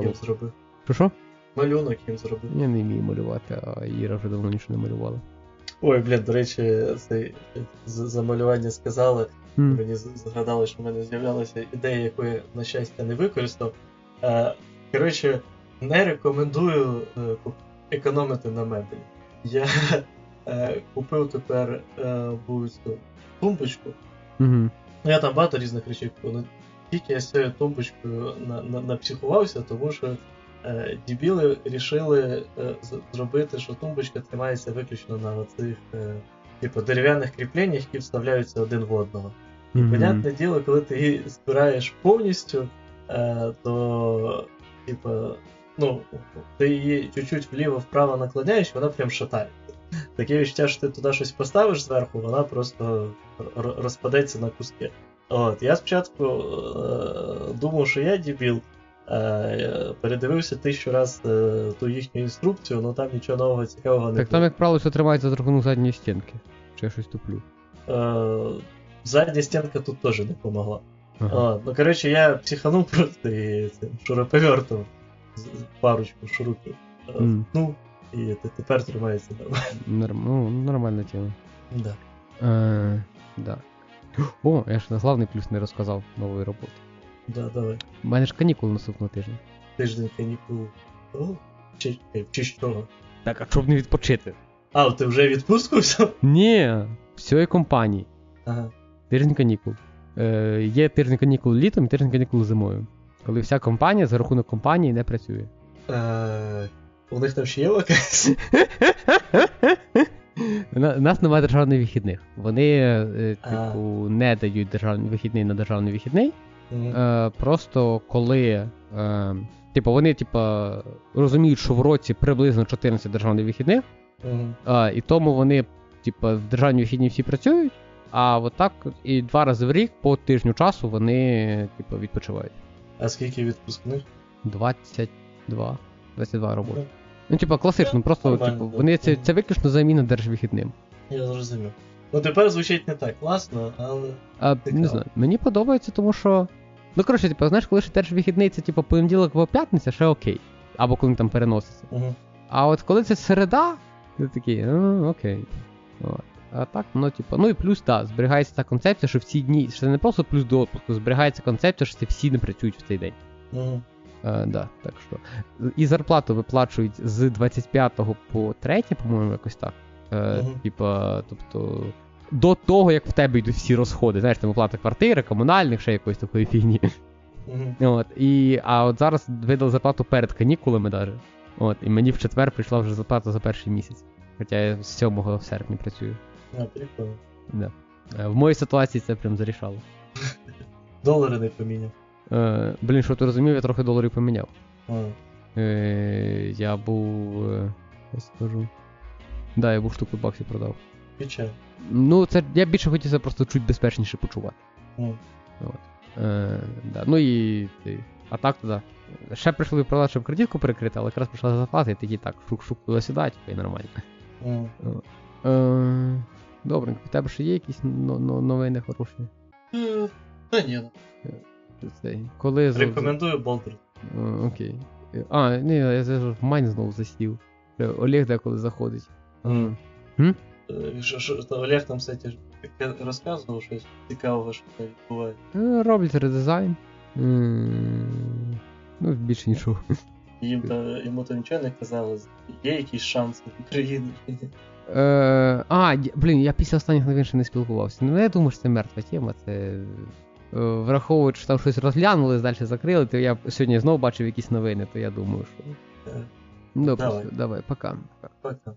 Що що? Малюнок їм зробив. Я не вмію малювати, а Іра вже давно нічого не малювала. Ой, блін, до речі, цей з- за малювання сказали. М. Мені згадали, що в мене з'являлася ідея, якої, на щастя, не використав. Е, коротше, не рекомендую е, економити на мебелі. Я е, купив тепер був тумбочку. Ну, я там багато різних речей купив. Тільки я з цією тумбочкою на, на, напсихувався, тому що дебіли рішили е, зробити, що тумбочка тримається виключно на цих е, типу, дерев'яних кріпленнях, які вставляються один в одного. І Мгм. понятне діло, коли ти її збираєш повністю, е, то типу, ну, ти її чуть-чуть вліво-вправо наклоняєш, вона прям шатається. Таке відчуття, що ти туди щось поставиш зверху, вона просто розпадеться на куски. От, я спочатку е, думав, що я дебіл. Е, передивився тисячу раз е, ту їхню інструкцію, але там нічого нового цікавого не Так там, як правило, все тримається за рахунок задньої стінки. Чи я щось туплю. Е, задня стінка тут теж не допомогла. Ага. Ну, коротше, я психанув просто і цим шуруповертом парочку шурупів. Мгм. Ну, і тепер тримається нормально. Норм... Ну, нормальна тема. Да. Е, да. О, я ж на главний плюс не розказав нової роботи. Да, давай. У мене ж канікули наступного тижня. Тиждень канікул. О, чи, чи що? Так, а щоб не відпочити? А, ти вже відпустку взяв? Ні, всієї компанії. Ага. Тиждень канікул. Е, є тиждень канікул літом і тиждень канікул зимою. Коли вся компанія за рахунок компанії не працює. Е, у них там ще є вакансії? У нас немає державних вихідних. Вони, е, типу, не дають державний вихідний на державний вихідний. Е, просто коли. Е, типу, вони, типу, розуміють, що в році приблизно 14 державних вихідних, Мгм. е, і тому вони, типу, в державні вихідні всі працюють, а от так і два рази в рік по тижню часу вони, типу, відпочивають. А скільки відпускних? 22. 22 роботи. Ну, типа, класично, просто, типу, вони це, це виключно заміна держвихідним. Я зрозумів. Ну тепер звучить не так класно, але. А, Цікаво. не знаю, мені подобається, тому що. Ну, коротше, типу, знаєш, коли ще держвихідний, це типу понеділок або п'ятниця, ще окей. Або коли він там переноситься. Угу. А от коли це середа, ти такий, ну, окей. От. А так, ну, типу, ну і плюс, так, зберігається та концепція, що в ці дні, що це не просто плюс до отпуску, зберігається концепція, що це всі не працюють в цей день. Угу. Е, да, так що. І зарплату виплачують з 25 по 3, по-моєму, якось так. Е, Мгм. Типа, тобто. До того, як в тебе йдуть всі розходи, знаєш, там оплата квартири, комунальних, ще якоїсь такої фігні. Угу. От, і, а от зараз видали зарплату перед канікулами даже. От, і мені в четвер прийшла вже зарплата за перший місяць. Хоча я з 7 серпня працюю. А, прикольно. Да. Е, В моїй ситуації це прям зарішало. Долари не поміняв. Е, блін, що ти розумів, я трохи доларів поміняв. А, Е, я був. Е, я скажу. Да, я був штуку баксів продав. Ну, це я більше хотів себе просто чуть безпечніше почувати. Ну, Е, да. Ну і. А так то да. Ще прийшли продати, щоб кредитку перекрити, але якраз прийшла зарплата, і такі так, шук-шук туди-сюди, типу, і нормально. ну. Е, добренько, у тебе ще є якісь но- но- новини хороші? Е, Та ні. Цей, Коли Рекомендую Болдер. Е, Окей. Е, А, ні, я в майн знову засів. Е, Олег деколи заходить. Мгм. М? Що- Олег там, кстати, розказував щось цікавого, що там відбувається. Е, Роблять редизайн. Ну, більше нічого. Їм то, йому то нічого не казали. Є якісь шанси України? Е, а, блін, я після останніх новин ще не спілкувався. Ну, я думаю, що це мертва тема. Це. е, Враховуючи, що там щось розглянули, далі закрили, то я сьогодні знову бачив якісь новини, то я думаю, що. Е, Ну, Давай. давай, пока. Пока.